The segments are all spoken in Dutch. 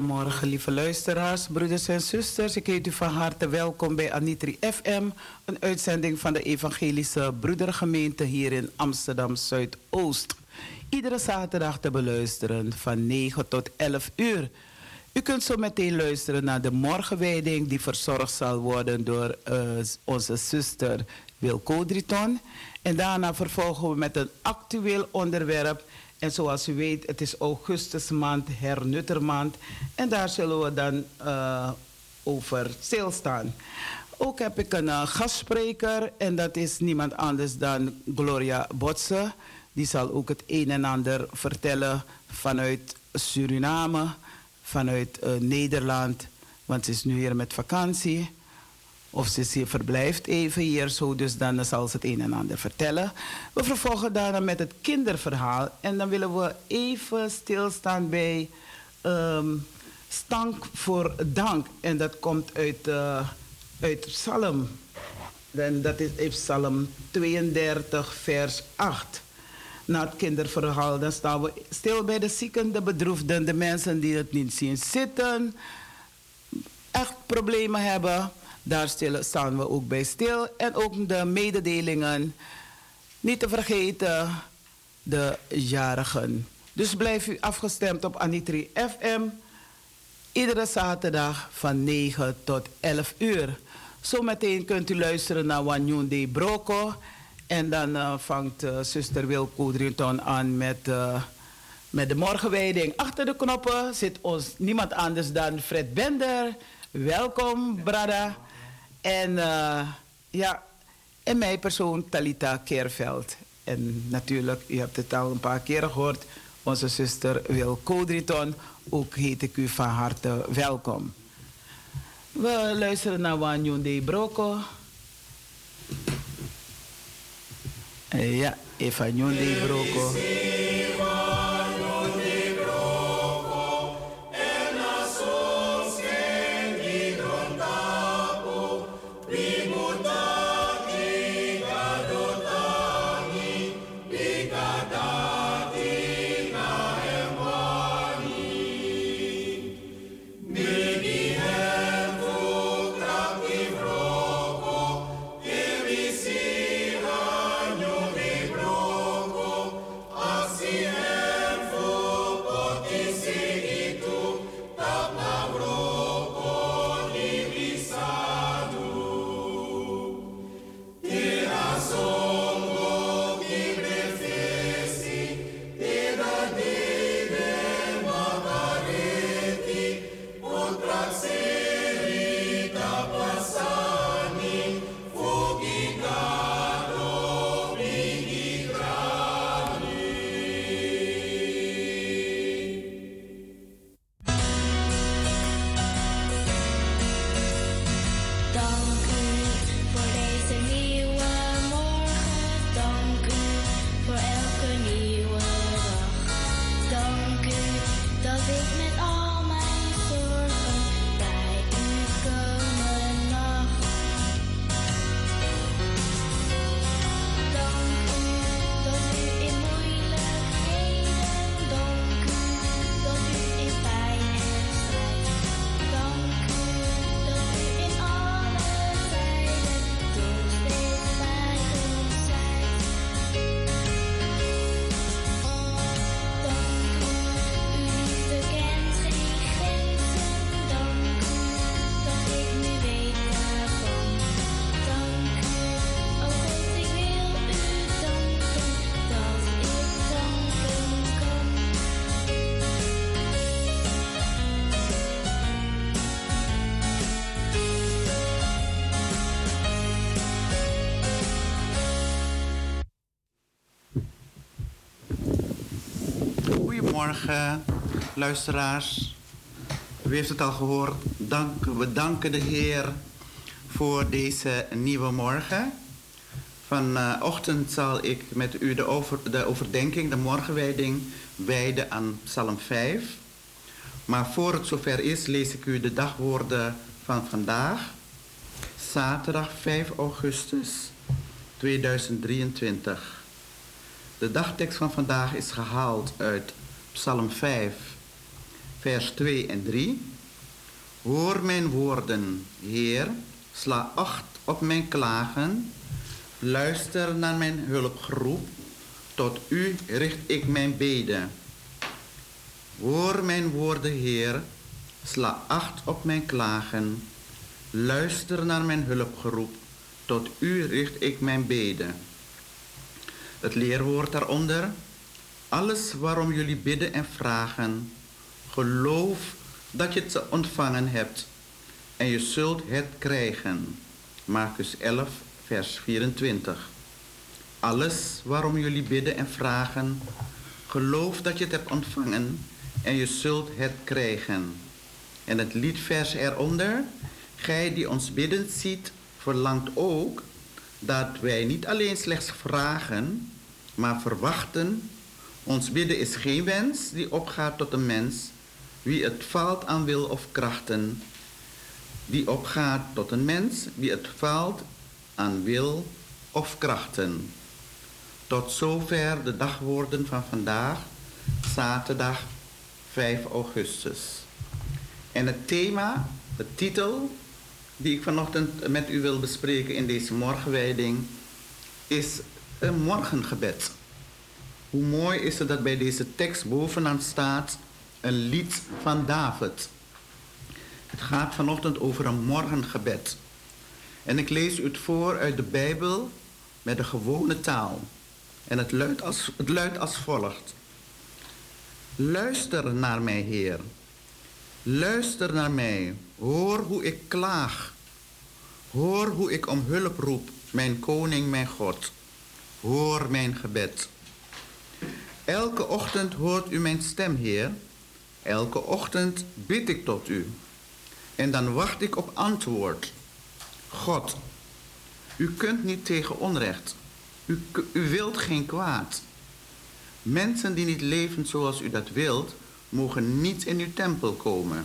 Goedemorgen, lieve luisteraars, broeders en zusters. Ik heet u van harte welkom bij Anitri FM, een uitzending van de Evangelische Broedergemeente hier in Amsterdam Zuidoost. Iedere zaterdag te beluisteren van 9 tot 11 uur. U kunt zo meteen luisteren naar de morgenwijding die verzorgd zal worden door uh, onze zuster Wilco Driton. En daarna vervolgen we met een actueel onderwerp en zoals u weet, het is augustusmaand, hernuttermaand. En daar zullen we dan uh, over stilstaan. Ook heb ik een uh, gastspreker en dat is niemand anders dan Gloria Botse. Die zal ook het een en ander vertellen vanuit Suriname, vanuit uh, Nederland. Want ze is nu hier met vakantie. Of ze, verblijft even hier zo, dus dan zal ze het een en ander vertellen. We vervolgen daarna met het kinderverhaal. En dan willen we even stilstaan bij um, stank voor dank. En dat komt uit, uh, uit Psalm. En dat is Psalm 32, vers 8. Na het kinderverhaal, dan staan we stil bij de zieken, de bedroefden, de mensen die het niet zien zitten, echt problemen hebben daar staan we ook bij stil. En ook de mededelingen. Niet te vergeten de jarigen. Dus blijf u afgestemd op Anitri FM. Iedere zaterdag van 9 tot 11 uur. Zometeen kunt u luisteren naar Wanyoon de Broko. En dan uh, vangt uh, zuster Wilco Drinton aan met, uh, met de morgenwijding. Achter de knoppen zit ons niemand anders dan Fred Bender. Welkom, Brada. En uh, ja, en mijn persoon Talita Keerveld. En natuurlijk, u hebt het al een paar keer gehoord, onze zuster Wil Kodriton. Ook heet ik u van harte welkom. We luisteren naar Wanyon de Broko. Ja, Eva de Broko. Goedemorgen, luisteraars. U heeft het al gehoord. Dank, we danken de Heer voor deze nieuwe morgen. Vanochtend zal ik met u de, de overdenking, de morgenwijding, wijden aan Psalm 5. Maar voor het zover is, lees ik u de dagwoorden van vandaag. Zaterdag 5 augustus 2023. De dagtekst van vandaag is gehaald uit Psalm 5, vers 2 en 3. Hoor mijn woorden, Heer, sla acht op mijn klagen, luister naar mijn hulpgeroep, tot u richt ik mijn beden. Hoor mijn woorden, Heer, sla acht op mijn klagen, luister naar mijn hulpgeroep, tot u richt ik mijn beden. Het leerwoord daaronder, alles waarom jullie bidden en vragen, geloof dat je het ontvangen hebt en je zult het krijgen. Marcus 11, vers 24. Alles waarom jullie bidden en vragen, geloof dat je het hebt ontvangen en je zult het krijgen. En het liedvers eronder, gij die ons bidden ziet, verlangt ook dat wij niet alleen slechts vragen, maar verwachten. Ons bidden is geen wens die opgaat tot een mens, wie het valt aan wil of krachten, die opgaat tot een mens, wie het valt aan wil of krachten. Tot zover de dagwoorden van vandaag, zaterdag 5 augustus. En het thema, de titel die ik vanochtend met u wil bespreken in deze morgenwijding, is een morgengebed. Hoe mooi is het dat bij deze tekst bovenaan staat een lied van David. Het gaat vanochtend over een morgengebed. En ik lees u het voor uit de Bijbel met de gewone taal. En het luidt als, het luidt als volgt. Luister naar mij, Heer. Luister naar mij. Hoor hoe ik klaag. Hoor hoe ik om hulp roep, mijn koning, mijn God. Hoor mijn gebed. Elke ochtend hoort u mijn stem, Heer. Elke ochtend bid ik tot u. En dan wacht ik op antwoord. God, u kunt niet tegen onrecht. U, u wilt geen kwaad. Mensen die niet leven zoals u dat wilt, mogen niet in uw tempel komen.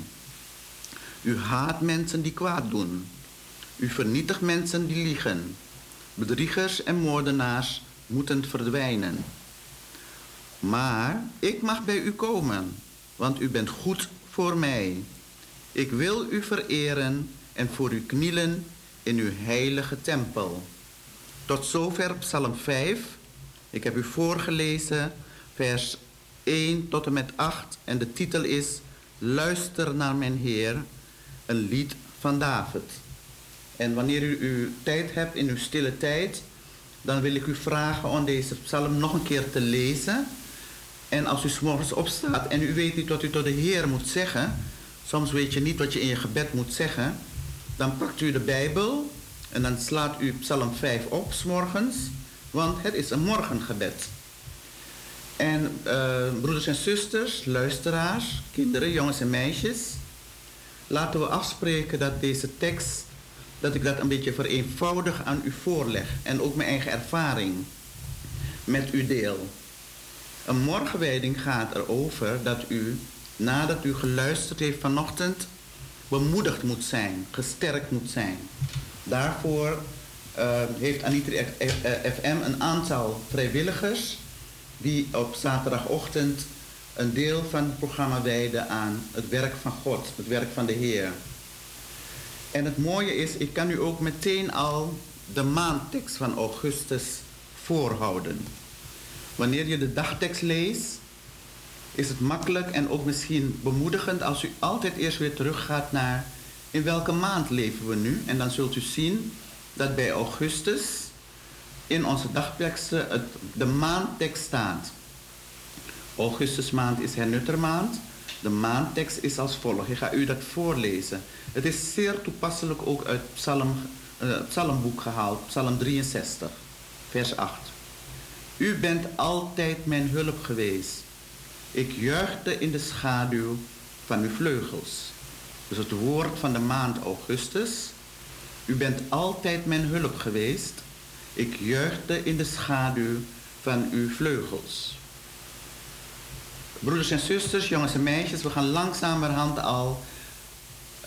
U haat mensen die kwaad doen. U vernietigt mensen die liegen. Bedriegers en moordenaars moeten verdwijnen. Maar ik mag bij u komen, want u bent goed voor mij. Ik wil u vereren en voor u knielen in uw heilige tempel. Tot zover Psalm 5. Ik heb u voorgelezen, vers 1 tot en met 8. En de titel is Luister naar mijn Heer, een lied van David. En wanneer u uw tijd hebt in uw stille tijd, dan wil ik u vragen om deze psalm nog een keer te lezen. En als u s morgens opstaat en u weet niet wat u tot de Heer moet zeggen, soms weet je niet wat je in je gebed moet zeggen, dan pakt u de Bijbel en dan slaat u Psalm 5 op s morgens, want het is een morgengebed. En uh, broeders en zusters, luisteraars, kinderen, jongens en meisjes, laten we afspreken dat deze tekst, dat ik dat een beetje vereenvoudig aan u voorleg en ook mijn eigen ervaring met u deel. Een morgenwijding gaat erover dat u, nadat u geluisterd heeft vanochtend, bemoedigd moet zijn, gesterkt moet zijn. Daarvoor uh, heeft Anitri FM een aantal vrijwilligers die op zaterdagochtend een deel van het programma wijden aan het werk van God, het werk van de Heer. En het mooie is, ik kan u ook meteen al de maandtekst van augustus voorhouden. Wanneer je de dagtekst leest, is het makkelijk en ook misschien bemoedigend als u altijd eerst weer teruggaat naar in welke maand leven we nu. En dan zult u zien dat bij augustus in onze dagteksten de maandtekst staat. Augustusmaand is hernuttermaand. De maandtekst is als volgt. Ik ga u dat voorlezen. Het is zeer toepasselijk ook uit Psalm, uh, Psalmboek gehaald, Psalm 63, vers 8. U bent altijd mijn hulp geweest. Ik juichte in de schaduw van uw vleugels. Dus het woord van de maand augustus. U bent altijd mijn hulp geweest. Ik juichte in de schaduw van uw vleugels. Broeders en zusters, jongens en meisjes, we gaan langzamerhand al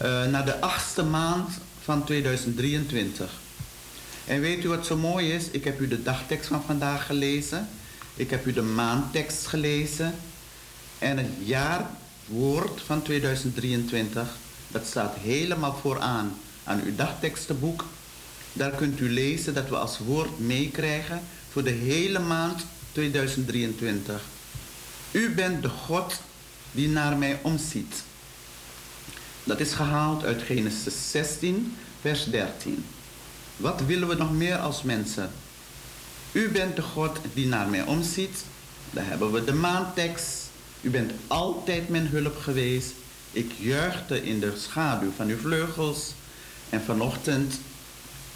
uh, naar de achtste maand van 2023. En weet u wat zo mooi is? Ik heb u de dagtekst van vandaag gelezen. Ik heb u de maandtekst gelezen. En het jaar woord van 2023. Dat staat helemaal vooraan aan uw dagtekstenboek. Daar kunt u lezen dat we als woord meekrijgen voor de hele maand 2023. U bent de God die naar mij omziet. Dat is gehaald uit Genesis 16, vers 13. Wat willen we nog meer als mensen? U bent de God die naar mij omziet. Daar hebben we de maantekst. U bent altijd mijn hulp geweest. Ik juichte in de schaduw van uw vleugels. En vanochtend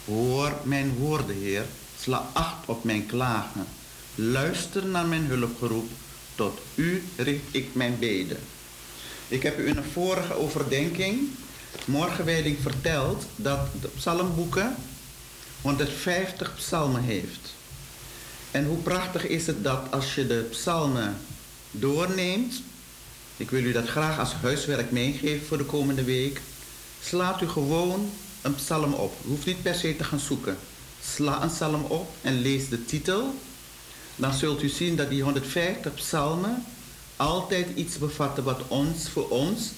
hoor mijn woorden, Heer. Sla acht op mijn klagen. Luister naar mijn hulpgeroep. Tot u richt ik mijn beden. Ik heb u in een vorige overdenking, morgenwijding, verteld dat de psalmboeken 150 psalmen heeft. En hoe prachtig is het dat als je de psalmen doorneemt. Ik wil u dat graag als huiswerk meegeven voor de komende week. Slaat u gewoon een psalm op. U hoeft niet per se te gaan zoeken. Sla een psalm op en lees de titel. Dan zult u zien dat die 150 psalmen altijd iets bevatten wat ons voor ons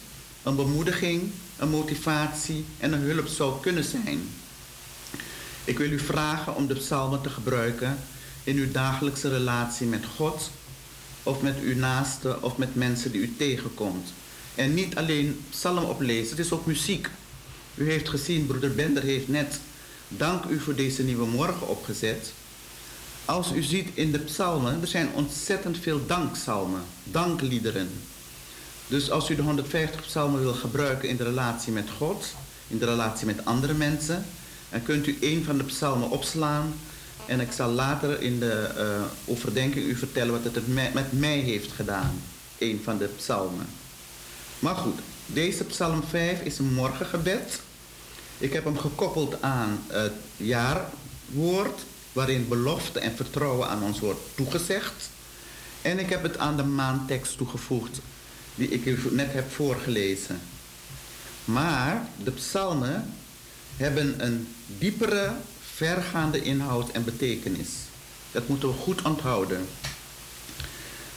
een bemoediging, een motivatie en een hulp zou kunnen zijn. Ik wil u vragen om de psalmen te gebruiken in uw dagelijkse relatie met God of met uw naasten of met mensen die u tegenkomt. En niet alleen psalm oplezen, het is ook muziek. U heeft gezien, broeder Bender heeft net dank u voor deze nieuwe morgen opgezet. Als u ziet in de psalmen, er zijn ontzettend veel dankpsalmen, dankliederen. Dus als u de 150 psalmen wil gebruiken in de relatie met God, in de relatie met andere mensen, dan kunt u een van de psalmen opslaan. En ik zal later in de uh, overdenking u vertellen wat het met mij heeft gedaan. Een van de psalmen. Maar goed, deze psalm 5 is een morgengebed. Ik heb hem gekoppeld aan het jaarwoord waarin belofte en vertrouwen aan ons wordt toegezegd. En ik heb het aan de maantekst toegevoegd, die ik u net heb voorgelezen. Maar de psalmen hebben een diepere, vergaande inhoud en betekenis. Dat moeten we goed onthouden.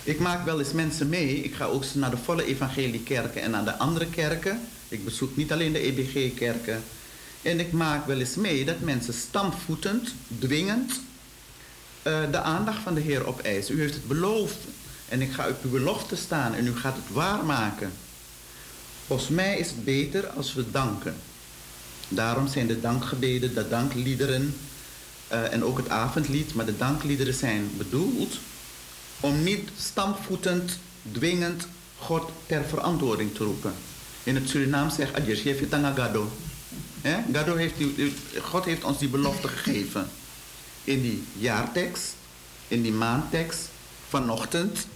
Ik maak wel eens mensen mee. Ik ga ook naar de volle evangeliekerken en naar de andere kerken. Ik bezoek niet alleen de EBG-kerken, en ik maak wel eens mee dat mensen stampvoetend, dwingend, uh, de aandacht van de Heer opeisen. U heeft het beloofd en ik ga op uw belofte staan en u gaat het waarmaken. Volgens mij is het beter als we danken. Daarom zijn de dankgebeden, de dankliederen uh, en ook het avondlied, maar de dankliederen zijn bedoeld om niet stampvoetend, dwingend God ter verantwoording te roepen. In het Surinaam zegt Adjes, je gado. Gado heeft die, God heeft ons die belofte gegeven. In die jaartekst, in die maandtekst, vanochtend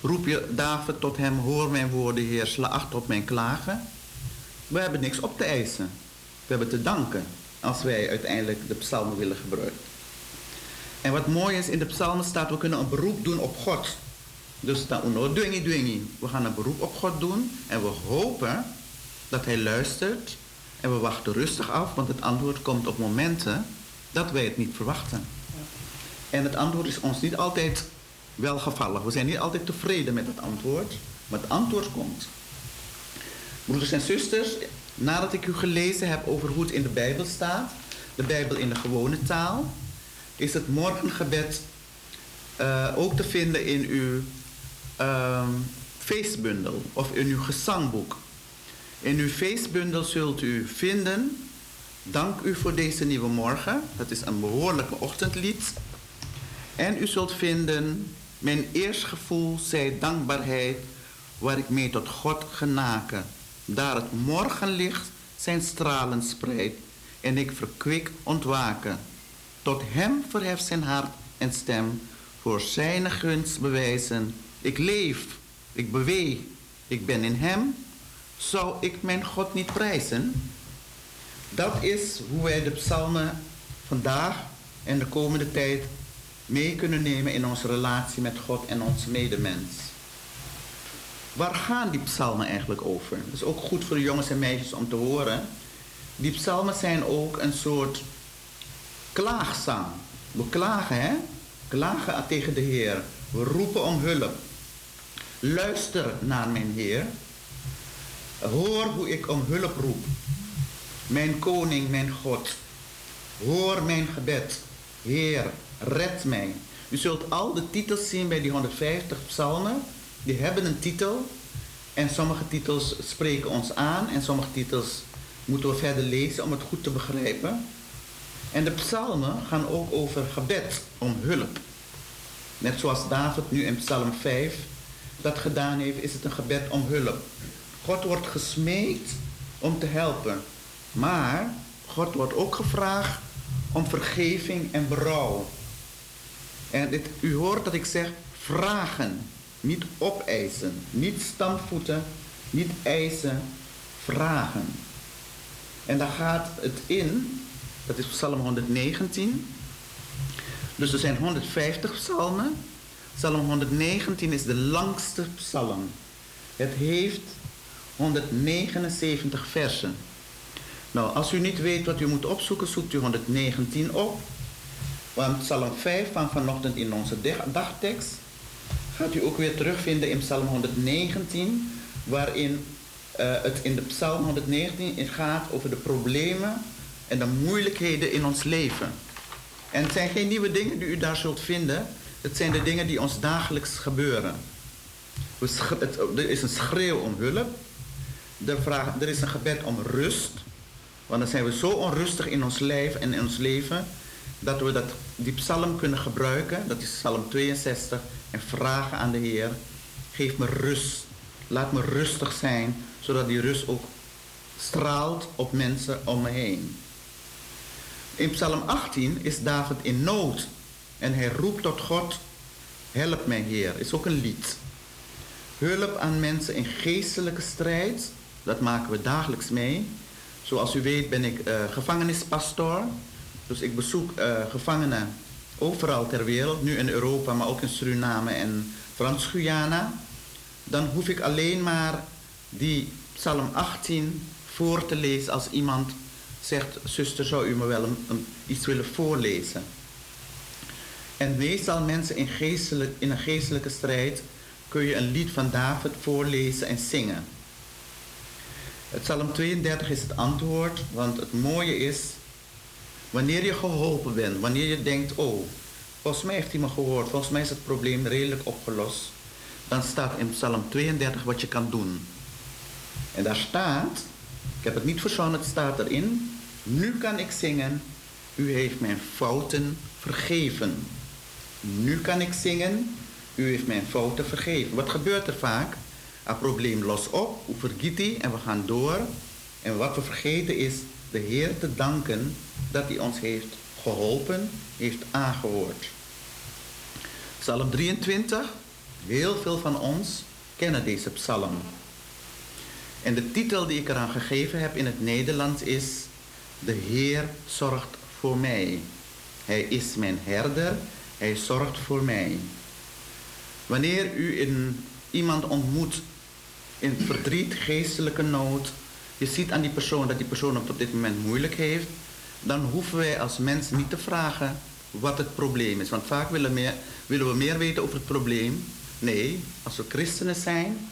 roep je David tot hem, hoor mijn woorden Heer, sla acht op mijn klagen. We hebben niks op te eisen. We hebben te danken als wij uiteindelijk de psalmen willen gebruiken. En wat mooi is, in de psalmen staat, we kunnen een beroep doen op God. Dus. We gaan een beroep op God doen en we hopen dat hij luistert en we wachten rustig af, want het antwoord komt op momenten dat wij het niet verwachten. En het antwoord is ons niet altijd welgevallig. We zijn niet altijd tevreden met het antwoord, maar het antwoord komt. Broeders en zusters, nadat ik u gelezen heb over hoe het in de Bijbel staat, de Bijbel in de gewone taal, is het morgengebed uh, ook te vinden in uw uh, feestbundel of in uw gezangboek. In uw feestbundel zult u vinden, dank u voor deze nieuwe morgen. Dat is een behoorlijke ochtendlied. En u zult vinden, mijn eerst gevoel zij dankbaarheid, waar ik mee tot God genaken. Daar het morgenlicht zijn stralen spreidt en ik verkwik ontwaken. Tot hem verheft zijn hart en stem, voor zijn gunst bewijzen. Ik leef, ik beweeg, ik ben in hem zou ik mijn God niet prijzen? Dat is hoe wij de psalmen vandaag en de komende tijd mee kunnen nemen in onze relatie met God en ons medemens. Waar gaan die psalmen eigenlijk over? Dat is ook goed voor de jongens en meisjes om te horen. Die psalmen zijn ook een soort klaagzang. We klagen, hè? Klagen tegen de Heer. We roepen om hulp. Luister naar mijn Heer. Hoor hoe ik om hulp roep. Mijn koning, mijn God. Hoor mijn gebed. Heer, red mij. U zult al de titels zien bij die 150 psalmen. Die hebben een titel. En sommige titels spreken ons aan. En sommige titels moeten we verder lezen om het goed te begrijpen. En de psalmen gaan ook over gebed om hulp. Net zoals David nu in psalm 5 dat gedaan heeft, is het een gebed om hulp. God wordt gesmeekt om te helpen. Maar God wordt ook gevraagd om vergeving en berouw. En dit, u hoort dat ik zeg vragen, niet opeisen, niet stampvoeten, niet eisen, vragen. En daar gaat het in, dat is Psalm 119. Dus er zijn 150 psalmen. Psalm 119 is de langste psalm. Het heeft 179 versen. Nou, als u niet weet wat u moet opzoeken, zoekt u 119 op. Want Psalm 5 van vanochtend in onze dagtekst gaat u ook weer terugvinden in Psalm 119, waarin uh, het in de Psalm 119 gaat over de problemen en de moeilijkheden in ons leven. En het zijn geen nieuwe dingen die u daar zult vinden. Het zijn de dingen die ons dagelijks gebeuren. Er is een schreeuw om hulp. Er is een gebed om rust. Want dan zijn we zo onrustig in ons lijf en in ons leven dat we dat, die psalm kunnen gebruiken. Dat is psalm 62. En vragen aan de Heer. Geef me rust. Laat me rustig zijn. Zodat die rust ook straalt op mensen om me heen. In psalm 18 is David in nood. En hij roept tot God. Help mij Heer. Is ook een lied. Hulp aan mensen in geestelijke strijd. Dat maken we dagelijks mee. Zoals u weet ben ik uh, gevangenispastor. Dus ik bezoek uh, gevangenen overal ter wereld. Nu in Europa, maar ook in Suriname en Frans-Guyana. Dan hoef ik alleen maar die Psalm 18 voor te lezen als iemand zegt... zuster, zou u me wel een, iets willen voorlezen? En meestal mensen in, geestelijk, in een geestelijke strijd... kun je een lied van David voorlezen en zingen. Het Psalm 32 is het antwoord, want het mooie is, wanneer je geholpen bent, wanneer je denkt, oh, volgens mij heeft hij me gehoord, volgens mij is het probleem redelijk opgelost, dan staat in Psalm 32 wat je kan doen. En daar staat, ik heb het niet verzonnen, het staat erin, nu kan ik zingen, u heeft mijn fouten vergeven. Nu kan ik zingen, u heeft mijn fouten vergeven. Wat gebeurt er vaak? Het probleem los op, hoe vergiet hij en we gaan door. En wat we vergeten is de Heer te danken dat hij ons heeft geholpen, heeft aangehoord. Psalm 23, heel veel van ons kennen deze psalm. En de titel die ik eraan gegeven heb in het Nederlands is De Heer zorgt voor mij. Hij is mijn herder, hij zorgt voor mij. Wanneer u in iemand ontmoet in verdriet, geestelijke nood, je ziet aan die persoon dat die persoon op dit moment moeilijk heeft, dan hoeven wij als mensen niet te vragen wat het probleem is. Want vaak willen, willen we meer weten over het probleem. Nee, als we christenen zijn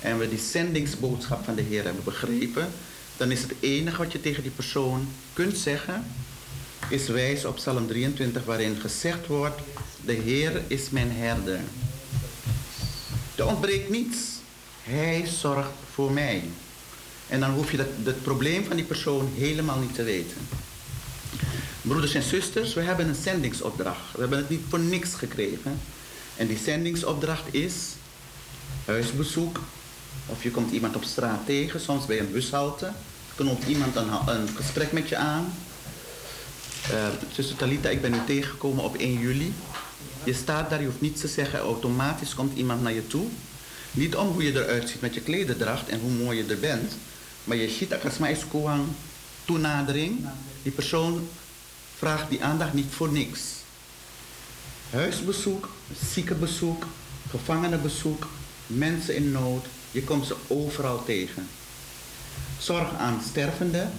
en we die zendingsboodschap van de Heer hebben begrepen, dan is het enige wat je tegen die persoon kunt zeggen, is wijs op Psalm 23, waarin gezegd wordt: De Heer is mijn herder. Er ontbreekt niets. Hij zorgt voor mij. En dan hoef je dat, het probleem van die persoon helemaal niet te weten. Broeders en zusters, we hebben een zendingsopdracht. We hebben het niet voor niks gekregen. En die zendingsopdracht is huisbezoek. Of je komt iemand op straat tegen, soms bij een bushalte. Knopt iemand een, gesprek met je aan. Uh, zuster Talita, ik ben u tegengekomen op 1 juli. Je staat daar, je hoeft niets te zeggen. Automatisch komt iemand naar je toe. Niet om hoe je eruit ziet met je klederdracht en hoe mooi je er bent. Maar je ziet dat is koehan toenadering. Die persoon vraagt die aandacht niet voor niks. Huisbezoek, ziekenbezoek, gevangenenbezoek, mensen in nood. Je komt ze overal tegen. Zorg aan stervenden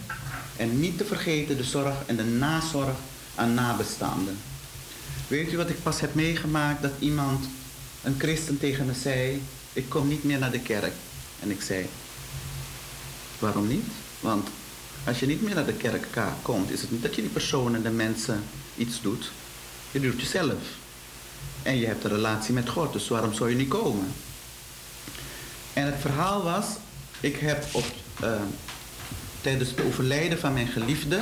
en niet te vergeten de zorg en de nazorg aan nabestaanden. Weet u wat ik pas heb meegemaakt? Dat iemand, een christen tegen me zei, ik kom niet meer naar de kerk. En ik zei, Waarom niet? Want als je niet meer naar de kerk komt, is het niet dat je die personen, de mensen iets doet. Je doet jezelf. En je hebt een relatie met God, dus waarom zou je niet komen? En het verhaal was, ik heb op, uh, tijdens het overlijden van mijn geliefde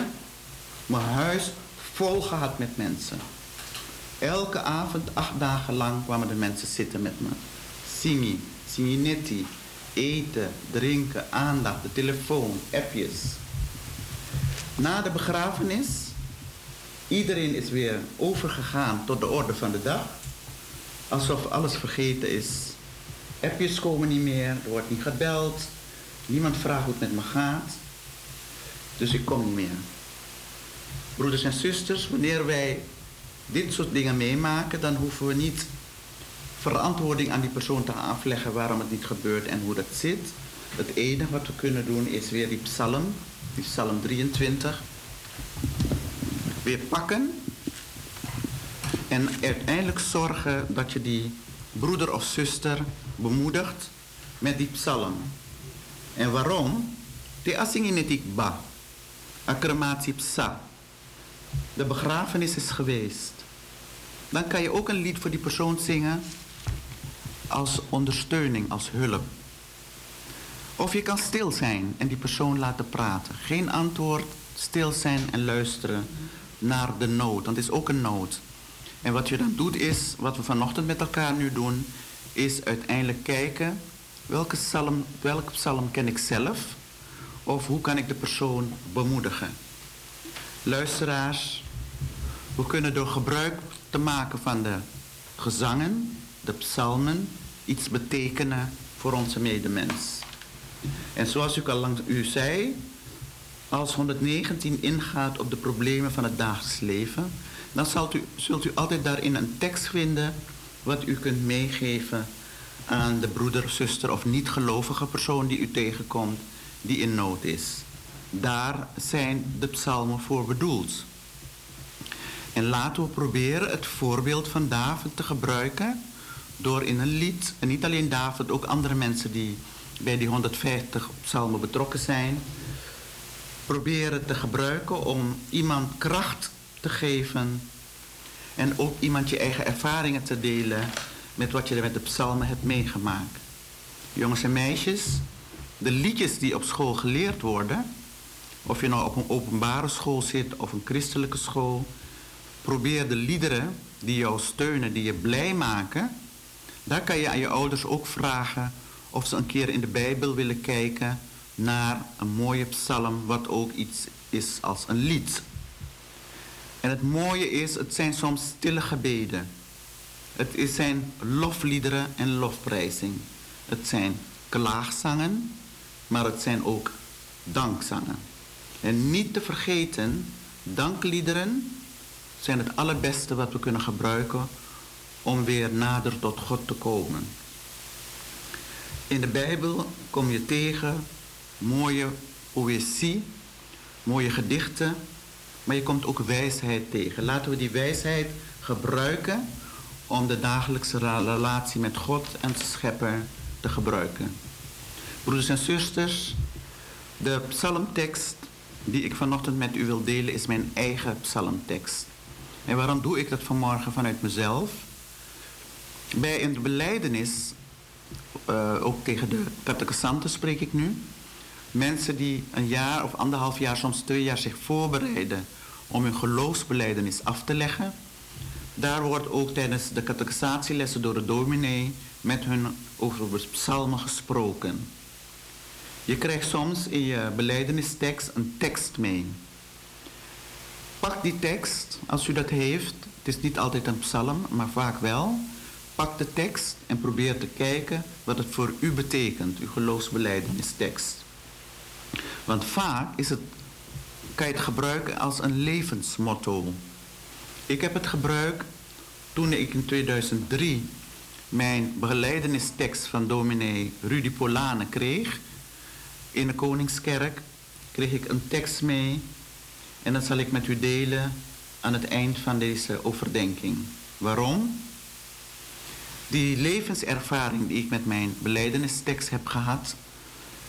mijn huis vol gehad met mensen. Elke avond, acht dagen lang, kwamen de mensen zitten met me. Simi, Siminetti, eten, drinken, aandacht, de telefoon, appjes. Na de begrafenis, iedereen is weer overgegaan tot de orde van de dag. Alsof alles vergeten is. Appjes komen niet meer, er wordt niet gebeld. Niemand vraagt hoe het met me gaat. Dus ik kom niet meer. Broeders en zusters, wanneer wij dit soort dingen meemaken, dan hoeven we niet verantwoording aan die persoon te afleggen waarom het niet gebeurt en hoe dat zit. Het enige wat we kunnen doen is weer die psalm, die psalm 23, weer pakken en uiteindelijk zorgen dat je die broeder of zuster bemoedigt met die psalm. En waarom? De asingin ba. Acclamatie psa. De begrafenis is geweest. Dan kan je ook een lied voor die persoon zingen als ondersteuning, als hulp. Of je kan stil zijn en die persoon laten praten. Geen antwoord, stil zijn en luisteren naar de nood. Want het is ook een nood. En wat je dan doet is, wat we vanochtend met elkaar nu doen, is uiteindelijk kijken welke psalm, welke psalm ken ik zelf of hoe kan ik de persoon bemoedigen. Luisteraars, we kunnen door gebruik te maken van de gezangen, de psalmen, iets betekenen voor onze medemens. En zoals ik al lang u zei, als 119 ingaat op de problemen van het dagelijks leven, dan zult u, zult u altijd daarin een tekst vinden wat u kunt meegeven aan de broeder, zuster of niet-gelovige persoon die u tegenkomt die in nood is. Daar zijn de psalmen voor bedoeld. En laten we proberen het voorbeeld van David te gebruiken door in een lied, en niet alleen David, ook andere mensen die bij die 150 psalmen betrokken zijn, proberen te gebruiken om iemand kracht te geven en ook iemand je eigen ervaringen te delen met wat je met de psalmen hebt meegemaakt. Jongens en meisjes, de liedjes die op school geleerd worden, of je nou op een openbare school zit of een christelijke school, probeer de liederen die jou steunen, die je blij maken, daar kan je aan je ouders ook vragen of ze een keer in de Bijbel willen kijken naar een mooie psalm, wat ook iets is als een lied. En het mooie is, het zijn soms stille gebeden. Het zijn lofliederen en lofprijzing. Het zijn klaagzangen, maar het zijn ook dankzangen. En niet te vergeten, dankliederen zijn het allerbeste wat we kunnen gebruiken om weer nader tot God te komen. In de Bijbel kom je tegen mooie poëzie, mooie gedichten, maar je komt ook wijsheid tegen. Laten we die wijsheid gebruiken om de dagelijkse relatie met God en de schepper te gebruiken. Broeders en zusters, de psalmtekst die ik vanochtend met u wil delen is mijn eigen psalmtekst. En waarom doe ik dat vanmorgen vanuit mezelf? Bij een beleidenis, uh, ook tegen de catechisanten spreek ik nu, mensen die een jaar of anderhalf jaar, soms twee jaar zich voorbereiden om hun geloofsbeleidenis af te leggen. Daar wordt ook tijdens de catechisatielessen door de dominee met hun over psalmen gesproken. Je krijgt soms in je beleidenistekst een tekst mee. Pak die tekst, als u dat heeft. Het is niet altijd een psalm, maar vaak wel. Pak de tekst en probeer te kijken wat het voor u betekent, uw geloofsbeleidenistekst. Want vaak is het, kan je het gebruiken als een levensmotto. Ik heb het gebruikt toen ik in 2003 mijn beleidenistekst van dominee Rudy Polane kreeg. In de Koningskerk kreeg ik een tekst mee en dat zal ik met u delen aan het eind van deze overdenking. Waarom? Die levenservaring die ik met mijn beleidenistekst heb gehad,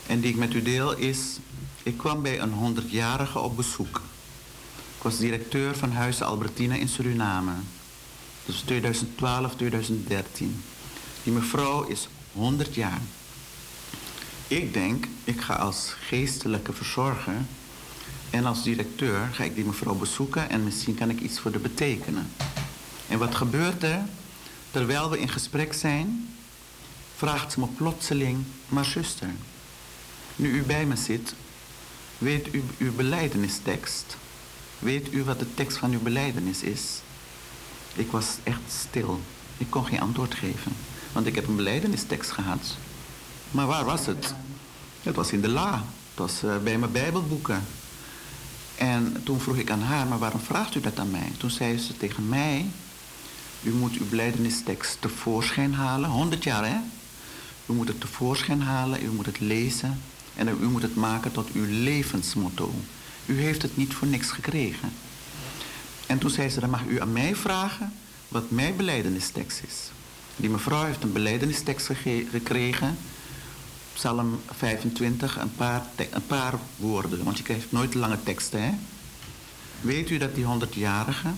En die ik met u deel is, ik kwam bij een 100-jarige op bezoek. Ik was directeur van Huis Albertina in Suriname. Dus 2012, 2013. Die mevrouw is 100 jaar. Ik denk, ik ga als geestelijke verzorger en als directeur ga ik die mevrouw bezoeken en misschien kan ik iets voor haar betekenen. En wat gebeurt er? Terwijl we in gesprek zijn, vraagt ze me plotseling, maar zuster, nu u bij me zit, weet u uw beleidenistekst? Weet u wat de tekst van uw beleidenis is? Ik was echt stil. Ik kon geen antwoord geven, want ik heb een beleidenistekst gehad. Maar waar was het? Het was in de la. Het was uh, bij mijn Bijbelboeken. En toen vroeg ik aan haar, maar waarom vraagt u dat aan mij? Toen zei ze tegen mij, u moet uw beleidenistekst tevoorschijn halen. 100 jaar, hè? U moet het tevoorschijn halen, u moet het lezen en u moet het maken tot uw levensmotto. U heeft het niet voor niks gekregen. En toen zei ze, dan mag u aan mij vragen wat mijn beleidenistekst is. Die mevrouw heeft een beleidenistekst gekregen. Psalm 25, een paar, een paar woorden, want je krijgt nooit lange teksten. Hè? Weet u dat die 100-jarige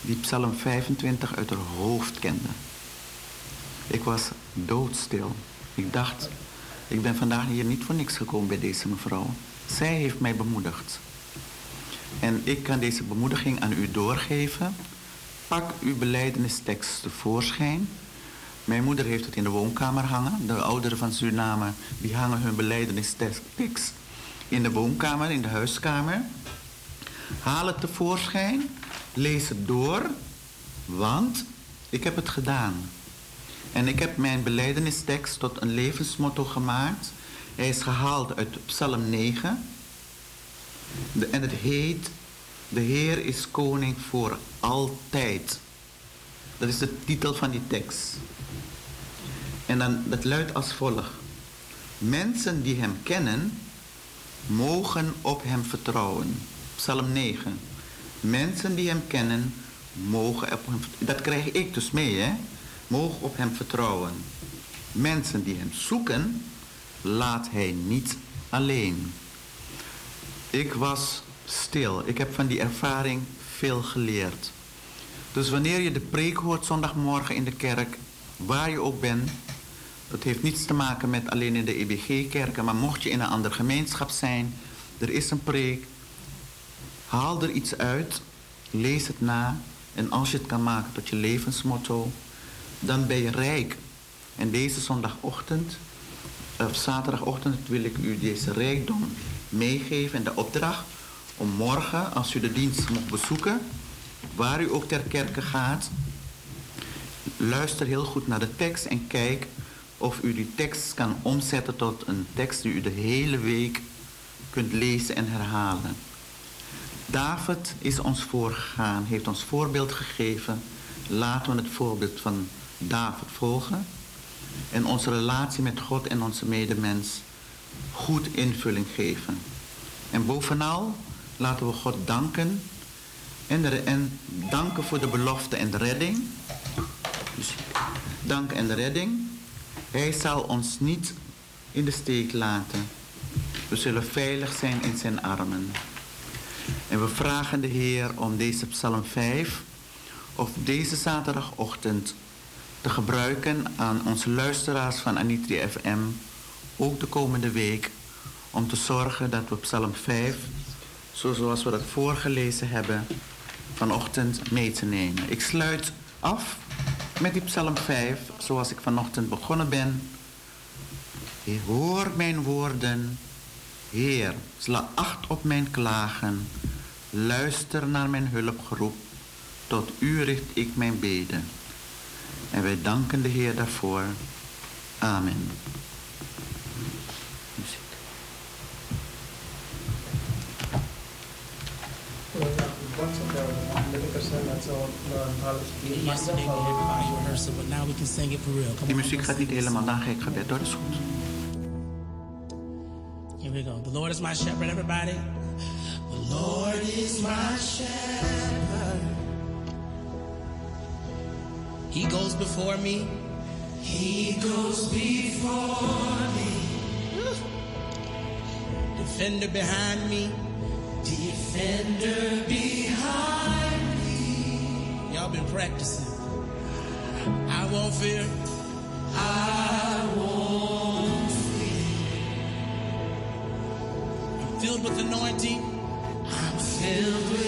die Psalm 25 uit haar hoofd kende? Ik was doodstil. Ik dacht, ik ben vandaag hier niet voor niks gekomen bij deze mevrouw. Zij heeft mij bemoedigd. En ik kan deze bemoediging aan u doorgeven. Pak uw beleidenistekst tevoorschijn. Mijn moeder heeft het in de woonkamer hangen. De ouderen van Suriname die hangen hun beleidenistekst in de woonkamer, in de huiskamer. Haal het tevoorschijn. Lees het door. Want ik heb het gedaan. En ik heb mijn beleidenistekst tot een levensmotto gemaakt. Hij is gehaald uit Psalm 9. en het heet, de Heer is koning voor altijd. Dat is de titel van die tekst. En dan, dat luidt als volgt. Mensen die hem kennen, mogen op hem vertrouwen. Psalm 9. Mensen die hem kennen, mogen op hem. Dat krijg ik dus mee, hè? Mogen op hem vertrouwen. Mensen die hem zoeken, laat hij niet alleen. Ik was stil. Ik heb van die ervaring veel geleerd. Dus wanneer je de preek hoort zondagmorgen in de kerk, waar je ook bent, dat heeft niets te maken met alleen in de EBG-kerken, maar mocht je in een andere gemeenschap zijn, er is een preek, haal er iets uit, lees het na en als je het kan maken tot je levensmotto, dan ben je rijk. En deze zondagochtend, of zaterdagochtend, wil ik u deze rijkdom meegeven en de opdracht om morgen, als u de dienst mocht bezoeken, waar u ook ter kerke gaat, luister heel goed naar de tekst en kijk of u die tekst kan omzetten tot een tekst die u de hele week kunt lezen en herhalen. David is ons voorgegaan, heeft ons voorbeeld gegeven. Laten we het voorbeeld van David volgen en onze relatie met God en onze medemens goed invulling geven. En bovenal laten we God danken en, en danken voor de belofte en de redding. Dus dank en de redding. Hij zal ons niet in de steek laten. We zullen veilig zijn in zijn armen. En we vragen de Heer om deze Psalm 5 of deze zaterdagochtend te gebruiken aan onze luisteraars van Anitri FM, ook de komende week, om te zorgen dat we Psalm 5, zoals we dat voorgelezen hebben, vanochtend mee te nemen. Ik sluit af met die Psalm 5, zoals ik vanochtend begonnen ben. Hoor mijn woorden, Heer, sla acht op mijn klagen, luister naar mijn hulpgeroep, tot u richt ik mijn beden. En wij danken de Heer daarvoor. Amen. Die muziek gaat niet helemaal na gek gebed, hoor. Dat is goed. Here we go. The Lord is my shepherd, everybody. The Lord is my shepherd. He goes before me. He goes before me. Defender behind me. Defender behind me. Y'all been practicing. I won't fear. Filled with anointing. I'm filled with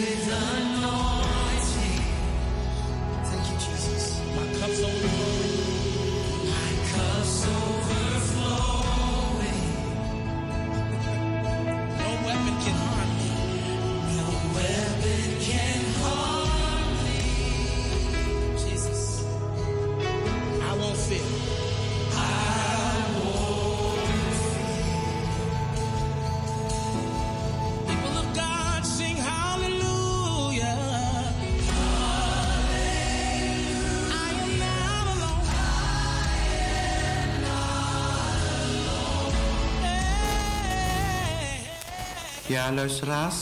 Ja, luisteraars,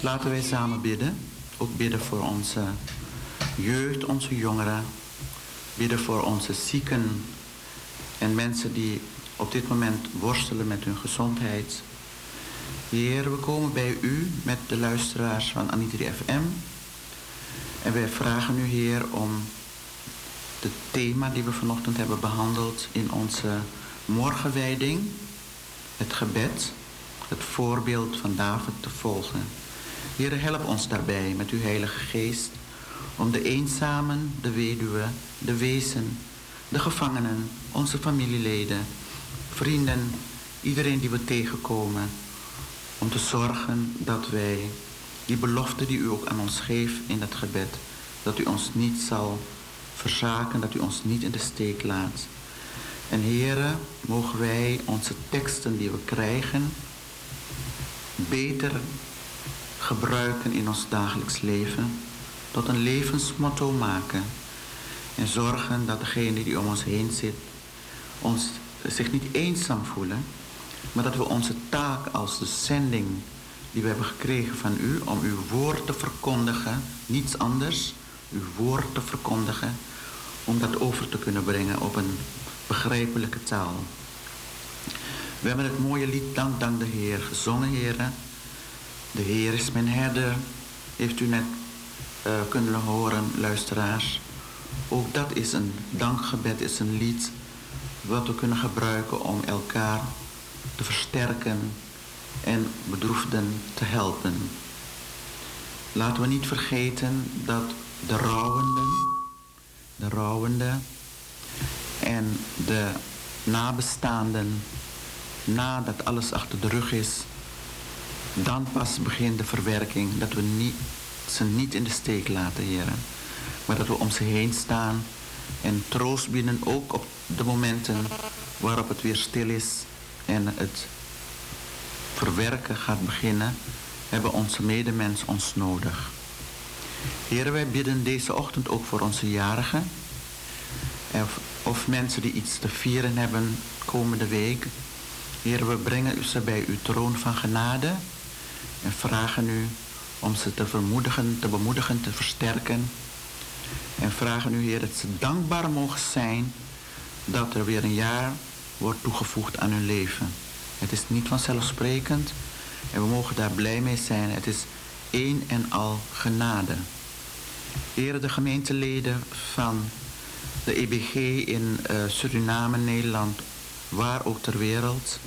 laten wij samen bidden. Ook bidden voor onze jeugd, onze jongeren. Bidden voor onze zieken en mensen die op dit moment worstelen met hun gezondheid. Heer, we komen bij u met de luisteraars van Anitri FM. En wij vragen u, Heer, om het thema die we vanochtend hebben behandeld in onze morgenwijding, het gebed, het voorbeeld van David te volgen. Heer, help ons daarbij met uw Heilige Geest om de eenzamen, de weduwe, de wezen, de gevangenen, onze familieleden, vrienden, iedereen die we tegenkomen, om te zorgen dat wij die belofte die u ook aan ons geeft in het gebed, dat u ons niet zal verzaken, dat u ons niet in de steek laat. En heren, mogen wij onze teksten die we krijgen beter gebruiken in ons dagelijks leven, tot een levensmotto maken en zorgen dat degene die om ons heen zit ons zich niet eenzaam voelen, maar dat we onze taak als de zending die we hebben gekregen van u om uw woord te verkondigen, niets anders, uw woord te verkondigen, om dat over te kunnen brengen op een begrijpelijke taal. We hebben het mooie lied Dank, dank de Heer gezongen, heren. De Heer is mijn herder, heeft u net uh, kunnen horen, luisteraars. Ook dat is een dankgebed, is een lied wat we kunnen gebruiken om elkaar te versterken en bedroefden te helpen. Laten we niet vergeten dat de rouwenden, de rouwenden en de nabestaanden, nadat alles achter de rug is, dan pas begint de verwerking. Dat we ze niet in de steek laten, heren. Maar dat we om ze heen staan en troost bieden, ook op de momenten waarop het weer stil is en het verwerken gaat beginnen, hebben onze medemens ons nodig. Heren, wij bidden deze ochtend ook voor onze jarigen. Of mensen die iets te vieren hebben komende week. Heren, we brengen ze bij uw troon van genade en vragen u om ze te vermoedigen, te bemoedigen, te versterken. En vragen u, Heer, dat ze dankbaar mogen zijn dat er weer een jaar wordt toegevoegd aan hun leven. Het is niet vanzelfsprekend en we mogen daar blij mee zijn. Het is één en al genade. Heren, de gemeenteleden van de EBG in uh, Suriname, Nederland, waar ook ter wereld,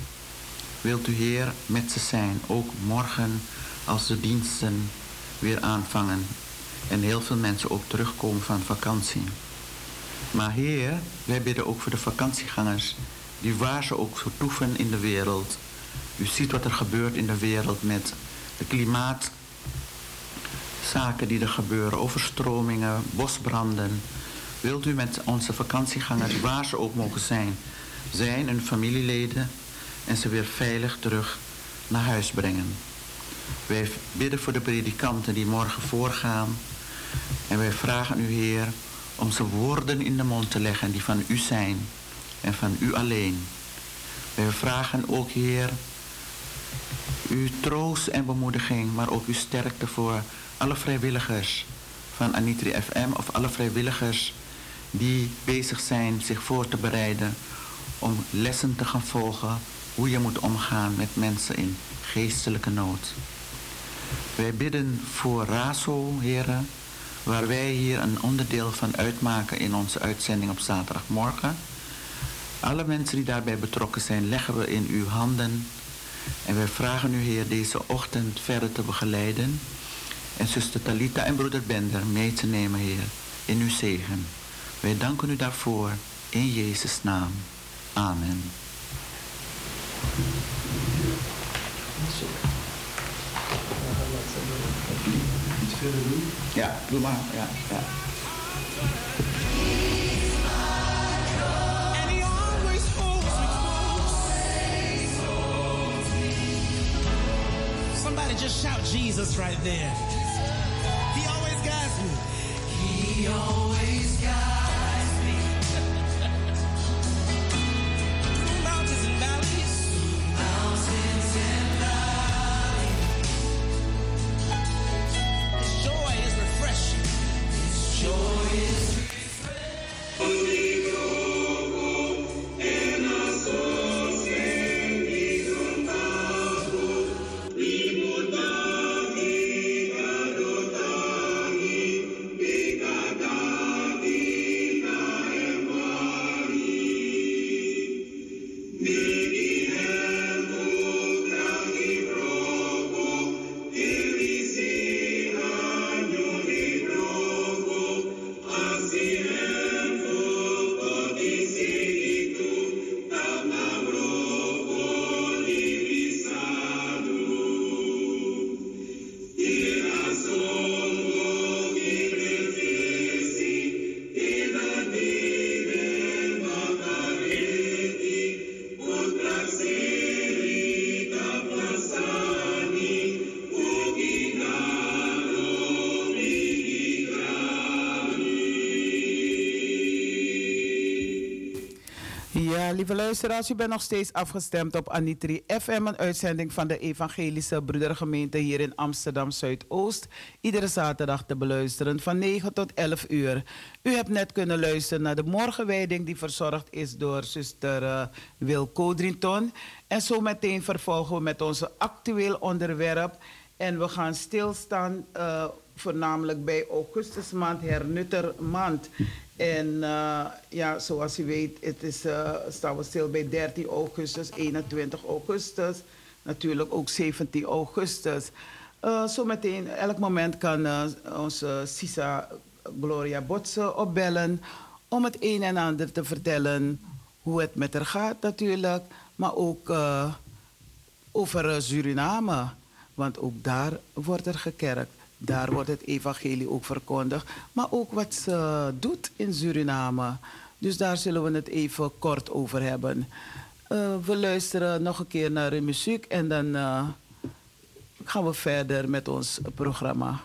wilt u Heer met ze zijn, ook morgen als de diensten weer aanvangen en heel veel mensen ook terugkomen van vakantie. Maar Heer, wij bidden ook voor de vakantiegangers, die waar ze ook vertoeven in de wereld. U ziet wat er gebeurt in de wereld met de klimaatzaken die er gebeuren, overstromingen, bosbranden. Wilt u met onze vakantiegangers, waar ze ook mogen zijn, zijn en familieleden en ze weer veilig terug naar huis brengen. Wij bidden voor de predikanten die morgen voorgaan. En wij vragen u, Heer, om ze woorden in de mond te leggen die van u zijn en van u alleen. Wij vragen ook, Heer, uw troost en bemoediging, maar ook uw sterkte voor alle vrijwilligers van Anitri FM of alle vrijwilligers die bezig zijn zich voor te bereiden om lessen te gaan volgen hoe je moet omgaan met mensen in geestelijke nood. Wij bidden voor RASO, heren, waar wij hier een onderdeel van uitmaken in onze uitzending op zaterdagmorgen. Alle mensen die daarbij betrokken zijn, leggen we in uw handen. En wij vragen u, Heer, deze ochtend verder te begeleiden. En zuster Talita en broeder Bender mee te nemen, Heer, in uw zegen. Wij danken u daarvoor in Jezus' naam. Amen. Ja, doe maar. Ja, ja. Somebody just shout Jesus right there. He always guides me. He always Ja, luisteraars, u bent nog steeds afgestemd op Anitri FM, een uitzending van de Evangelische Broedergemeente hier in Amsterdam Zuidoost. Iedere zaterdag te beluisteren van 9 tot 11 uur. U hebt net kunnen luisteren naar de morgenwijding die verzorgd is door zuster uh, Wil Codrington. En zo meteen vervolgen we met onze actueel onderwerp. En we gaan stilstaan uh, voornamelijk bij augustusmaand, hernuttermaand. En uh, ja, zoals u weet, het is, uh, staan we stil bij 13 augustus, 21 augustus, natuurlijk ook 17 augustus. Uh, zometeen, elk moment kan onze Sisa Gloria Botse opbellen om het een en ander te vertellen hoe het met haar gaat natuurlijk, maar ook over Suriname, want ook daar wordt er gekerkt. Daar wordt het evangelie ook verkondigd. Maar ook wat ze doet in Suriname. Dus daar zullen we het even kort over hebben. Uh, we luisteren nog een keer naar de muziek en dan uh, gaan we verder met ons programma.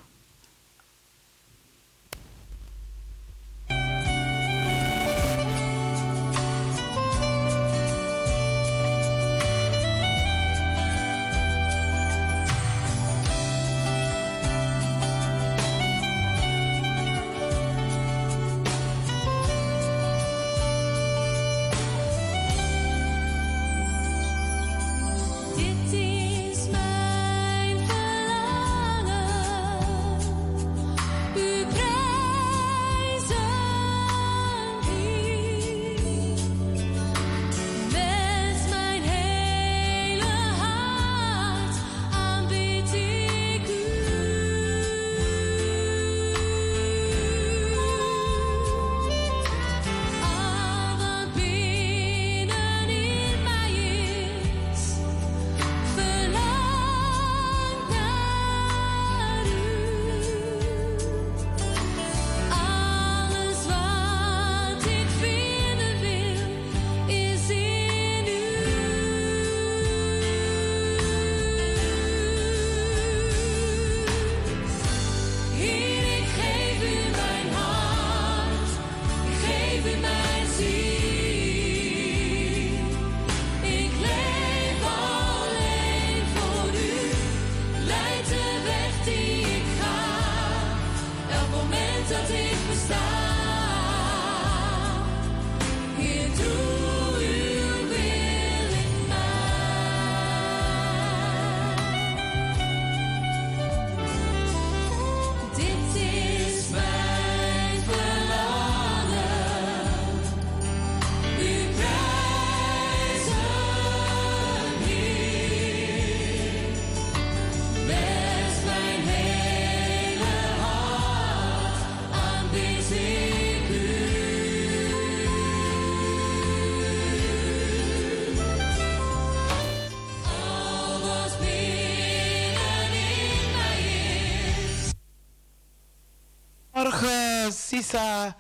Sisa.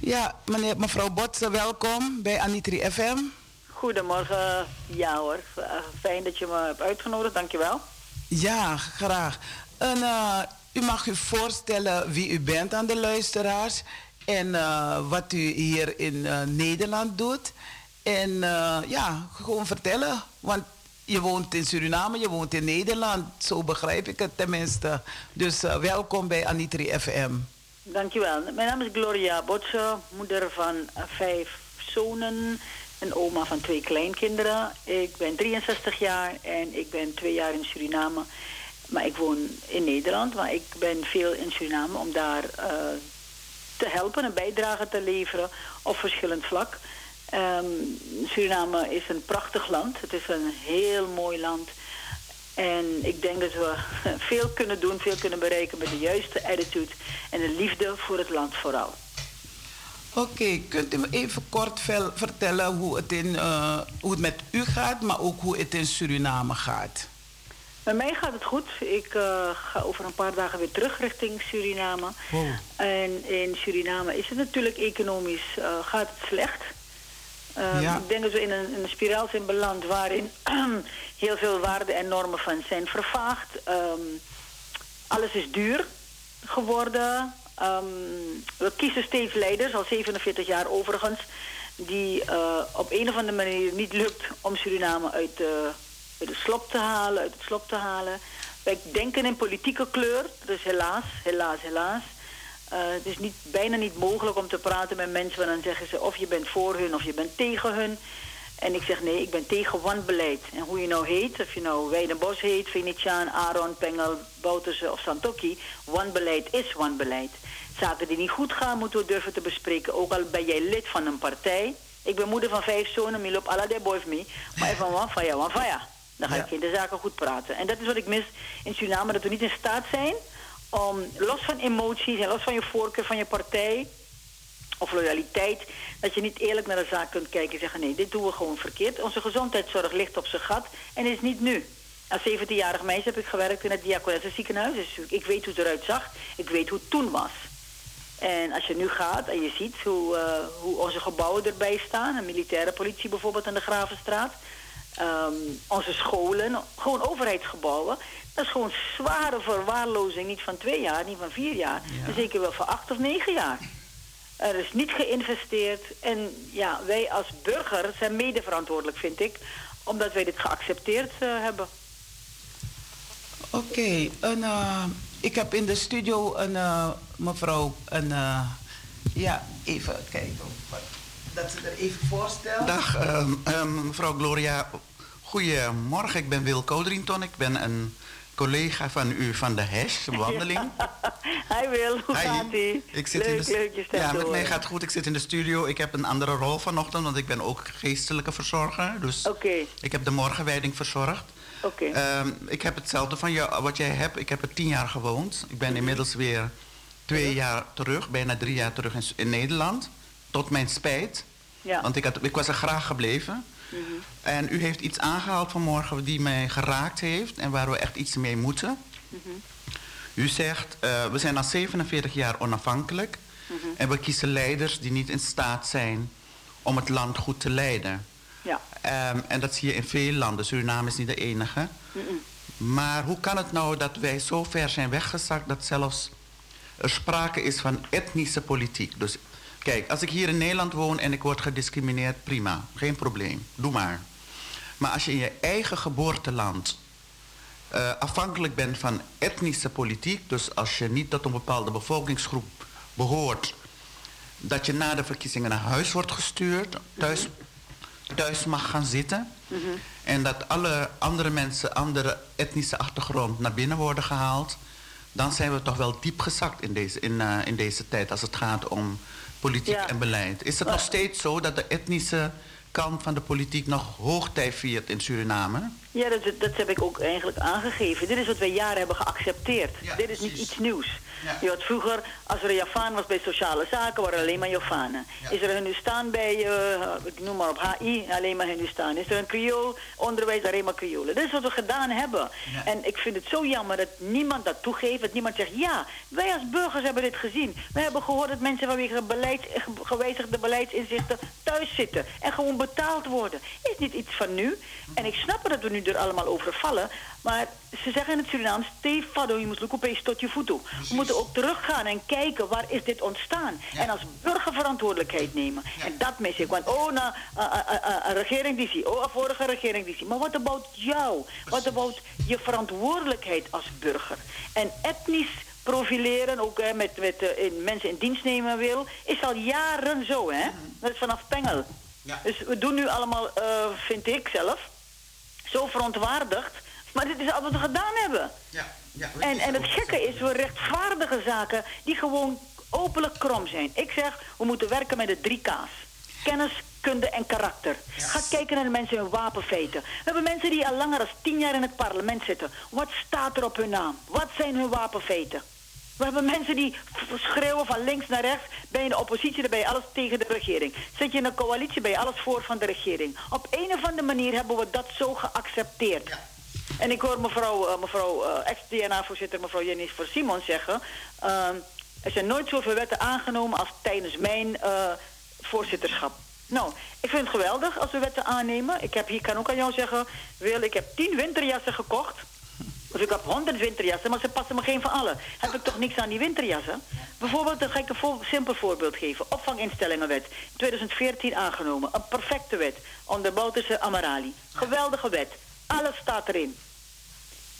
Ja, meneer, mevrouw Botsen, welkom bij Anitri FM. Goedemorgen, ja hoor. Eh, fijn dat je me hebt uitgenodigd, dankjewel. Ja, graag. En, uh, u mag u voorstellen wie u bent aan de luisteraars en uh, wat u hier in Nederland doet. En ja, gewoon vertellen. Want je woont in Suriname, je woont in Nederland. Zo begrijp ik het tenminste. Dus welkom bij Anitri FM. Dankjewel. Mijn naam is Gloria Botse, moeder van vijf zonen en oma van twee kleinkinderen. Ik ben 63 jaar en ik ben twee jaar in Suriname. Maar ik woon in Nederland, maar ik ben veel in Suriname om daar uh, te helpen, een bijdrage te leveren op verschillend vlak. Um, Suriname is een prachtig land. Het is een heel mooi land. En ik denk dat we veel kunnen doen, veel kunnen bereiken met de juiste attitude en de liefde voor het land vooral. Oké, kunt u me even kort vertellen hoe het, in, uh, hoe het met u gaat, maar ook hoe het in Suriname gaat? Met mij gaat het goed. Ik uh, ga over een paar dagen weer terug richting Suriname. Wow. En in Suriname is het natuurlijk economisch uh, gaat het slecht. Ja. Ik denk dat we in een, in een spiraal zijn beland waarin heel veel waarden en normen van zijn vervaagd. Um, alles is duur geworden. Um, we kiezen steeds leiders, al 47 jaar overigens, die uh, op een of andere manier niet lukt om Suriname uit de, uit de slop te halen, uit het slop te halen. Wij denken in politieke kleur, dus helaas, helaas, helaas. Uh, het is niet, bijna niet mogelijk om te praten met mensen, want dan zeggen ze of je bent voor hun of je bent tegen hun. En ik zeg nee, ik ben tegen wanbeleid. En hoe je nou heet, of je nou Weidenbos heet, Venetiaan, Aaron, Pengel, Bouterse of Santoki, wanbeleid is wanbeleid. Zaken die niet goed gaan, moeten we durven te bespreken. Ook al ben jij lid van een partij. Ik ben moeder van vijf zonen, mi loopt alla de boy me. Maar even van wan van ja. Dan ga ik in de zaken goed praten. En dat is wat ik mis in Suriname, dat we niet in staat zijn om, los van emoties en los van je voorkeur van je partij of loyaliteit, dat je niet eerlijk naar de zaak kunt kijken en zeggen: nee, dit doen we gewoon verkeerd. Onze gezondheidszorg ligt op zijn gat en is niet nu. Als 17-jarig meisje heb ik gewerkt in het Diakonesse ziekenhuis. Dus ik weet hoe het eruit zag. Ik weet hoe het toen was. En als je nu gaat en je ziet hoe, uh, hoe onze gebouwen erbij staan... een militaire politie bijvoorbeeld in de Gravenstraat... Um, onze scholen, gewoon overheidsgebouwen... dat is gewoon zware verwaarlozing. Niet van twee jaar, niet van vier jaar. Ja. zeker wel van acht of negen jaar. Er is niet geïnvesteerd. En ja, wij als burger zijn mede verantwoordelijk, vind ik... omdat wij dit geaccepteerd uh, hebben. Oké, okay, uh, ik heb in de studio een uh, mevrouw, een, uh, ja, even kijken, dat ze er even voorstelt. Dag um, mevrouw Gloria, goedemorgen, ik ben Wil Kodrington, ik ben een collega van u van de HES, wandeling. Hi Wil, hoe Hi. gaat ie? Ik zit leuk, in de, leuk, Ja, met mij gaat het goed. Ik zit in de studio. Ik heb een andere rol vanochtend, want ik ben ook geestelijke verzorger. Dus okay. ik heb de morgenwijding verzorgd. Okay. Um, ik heb hetzelfde van jou, wat jij hebt. Ik heb er tien jaar gewoond. Ik ben mhm. inmiddels weer twee jaar terug, bijna drie jaar terug in, in Nederland. Tot mijn spijt. Ja. Want ik, had, ik was er graag gebleven. Mm -hmm. En u heeft iets aangehaald vanmorgen die mij geraakt heeft en waar we echt iets mee moeten. Mm -hmm. U zegt, uh, we zijn al 47 jaar onafhankelijk mm -hmm. en we kiezen leiders die niet in staat zijn om het land goed te leiden. Ja. Um, en dat zie je in veel landen. Suriname is niet de enige. Maar hoe kan het nou dat wij zo ver zijn weggezakt dat zelfs er sprake is van etnische politiek? Dus kijk, als ik hier in Nederland woon en ik word gediscrimineerd, prima, geen probleem, doe maar. Maar als je in je eigen geboorteland uh, afhankelijk bent van etnische politiek, dus als je niet tot een bepaalde bevolkingsgroep behoort, dat je na de verkiezingen naar huis wordt gestuurd, thuis thuis mag gaan zitten. Mm -hmm. En dat alle andere mensen, andere etnische achtergrond naar binnen worden gehaald. Dan zijn we toch wel diep gezakt in deze, in, uh, in deze tijd als het gaat om politiek ja. en beleid. Is het nog steeds zo dat de etnische kant van de politiek nog hoogtij viert in Suriname? Ja, dat, dat heb ik ook eigenlijk aangegeven. Dit is wat wij jaren hebben geaccepteerd. Ja, Dit is niet iets nieuws. Je had vroeger, als er een Javaan was bij sociale zaken, waren er alleen maar Javanen. Is er een Hindustan bij, uh, ik noem maar op HI, alleen maar Hindustan. Is er een Creool onderwijs, alleen maar Creolen. Dat is wat we gedaan hebben. En ik vind het zo jammer dat niemand dat toegeeft, dat niemand zegt, ja, wij als burgers hebben dit gezien. We hebben gehoord dat mensen vanwege beleid, gewijzigde beleidsinzichten thuis zitten en gewoon betaald worden. Is niet iets van nu. En ik snap dat we nu er allemaal over vallen. Maar ze zeggen in het Surinaams, Stefado, je moet opeens tot je voeten. We moeten ook teruggaan en kijken waar is dit ontstaan. En als burger verantwoordelijkheid nemen. En dat mis ik. Want oh, nou, een regering die zie. Oh, een vorige regering die zie. Maar wat about jou? Wat about je verantwoordelijkheid als burger? En etnisch profileren, ook hè, met, met uh, in, mensen in dienst nemen wil, is al jaren zo, hè? Mhm. Dat is vanaf Pengel. Ja. Dus we doen nu allemaal, uh, vind ik zelf, zo verontwaardigd. Maar dit is al wat we gedaan hebben. Ja. Ja, en, en het gekke is, we rechtvaardigen zaken die gewoon openlijk krom zijn. Ik zeg, we moeten werken met de drie K's. Kennis, kunde en karakter. Ga kijken naar de mensen hun wapenfeiten. We hebben mensen die al langer dan tien jaar in het parlement zitten. Wat staat er op hun naam? Wat zijn hun wapenfeiten? We hebben mensen die schreeuwen van links naar rechts. Ben je de oppositie, dan ben je alles tegen de regering. Zit je in een coalitie, ben je alles voor van de regering. Op een of andere manier hebben we dat zo geaccepteerd. En ik hoor mevrouw, uh, mevrouw uh, ex-DNA-voorzitter, mevrouw Jenny voor Simon zeggen... Uh, er zijn nooit zoveel wetten aangenomen als tijdens mijn uh, voorzitterschap. Nou, ik vind het geweldig als we wetten aannemen. Ik heb hier, kan ook aan jou zeggen, Wil, ik heb tien winterjassen gekocht... Dus ik heb 100 winterjassen, maar ze passen me geen van alle. Heb ik toch niks aan die winterjassen? Bijvoorbeeld, dan ga ik een simpel voorbeeld geven. Opvanginstellingenwet, 2014 aangenomen. Een perfecte wet, onder Bouterse Amarali. Geweldige wet. Alles staat erin.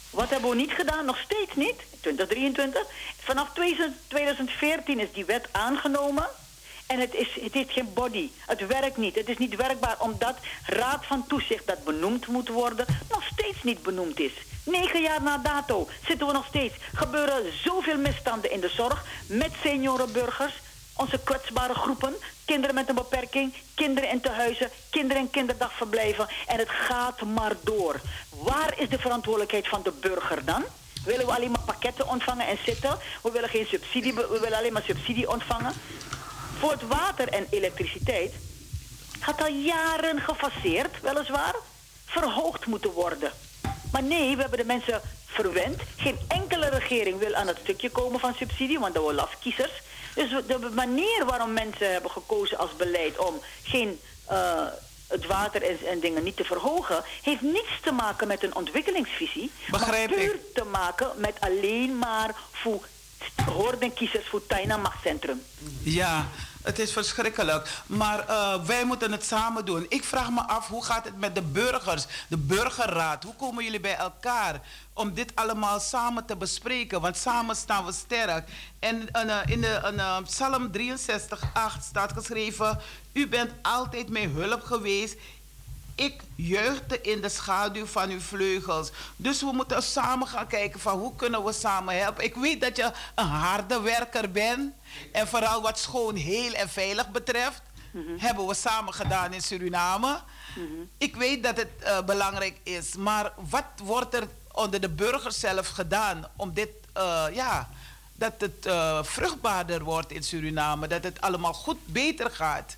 Wat hebben we niet gedaan? Nog steeds niet. 2023. Vanaf 2014 is die wet aangenomen. En het, is, het geen body. Het werkt niet. Het is niet werkbaar omdat Raad van Toezicht dat benoemd moet worden... nog steeds niet benoemd is. Negen jaar na dato zitten we nog steeds. Gebeuren zoveel misstanden in de zorg met seniorenburgers, onze kwetsbare groepen, kinderen met een beperking, kinderen in tehuizen, kinderen in kinderdagverblijven. En het gaat maar door. Waar is de verantwoordelijkheid van de burger dan? Willen we alleen maar pakketten ontvangen en zitten? We willen geen subsidie, we willen alleen maar subsidie ontvangen. Voor het water en elektriciteit gaat al jaren gefaseerd, weliswaar, verhoogd moeten worden. Maar nee, we hebben de mensen verwend. Geen enkele regering wil aan het stukje komen van subsidie, want dat worden kiezers. Dus de manier waarom mensen hebben gekozen als beleid om geen uh, het water en, en, dingen niet te verhogen, heeft niets te maken met een ontwikkelingsvisie. Begrijp maar puur te maken met alleen maar voor kiezers voor Taina Machtcentrum. Ja, het is verschrikkelijk. Maar uh, wij moeten het samen doen. Ik vraag me af, hoe gaat het met de burgers? De burgerraad, hoe komen jullie bij elkaar? Om dit allemaal samen te bespreken. Want samen staan we sterk. En uh, in de uh, Psalm 63, 8 staat geschreven... U bent altijd mijn hulp geweest ik juichte in de schaduw van uw vleugels. Dus we moeten samen gaan kijken van hoe kunnen we samen helpen. Ik weet dat je een harde werker bent. En vooral wat schoon, heel en veilig betreft, mhm. hebben we samen gedaan in Suriname. Mhm. Ik weet dat het uh, belangrijk is, maar wat wordt er onder de burgers zelf gedaan om dit, uh, ja, dat het uh, vruchtbaarder wordt in Suriname, dat het allemaal goed beter gaat?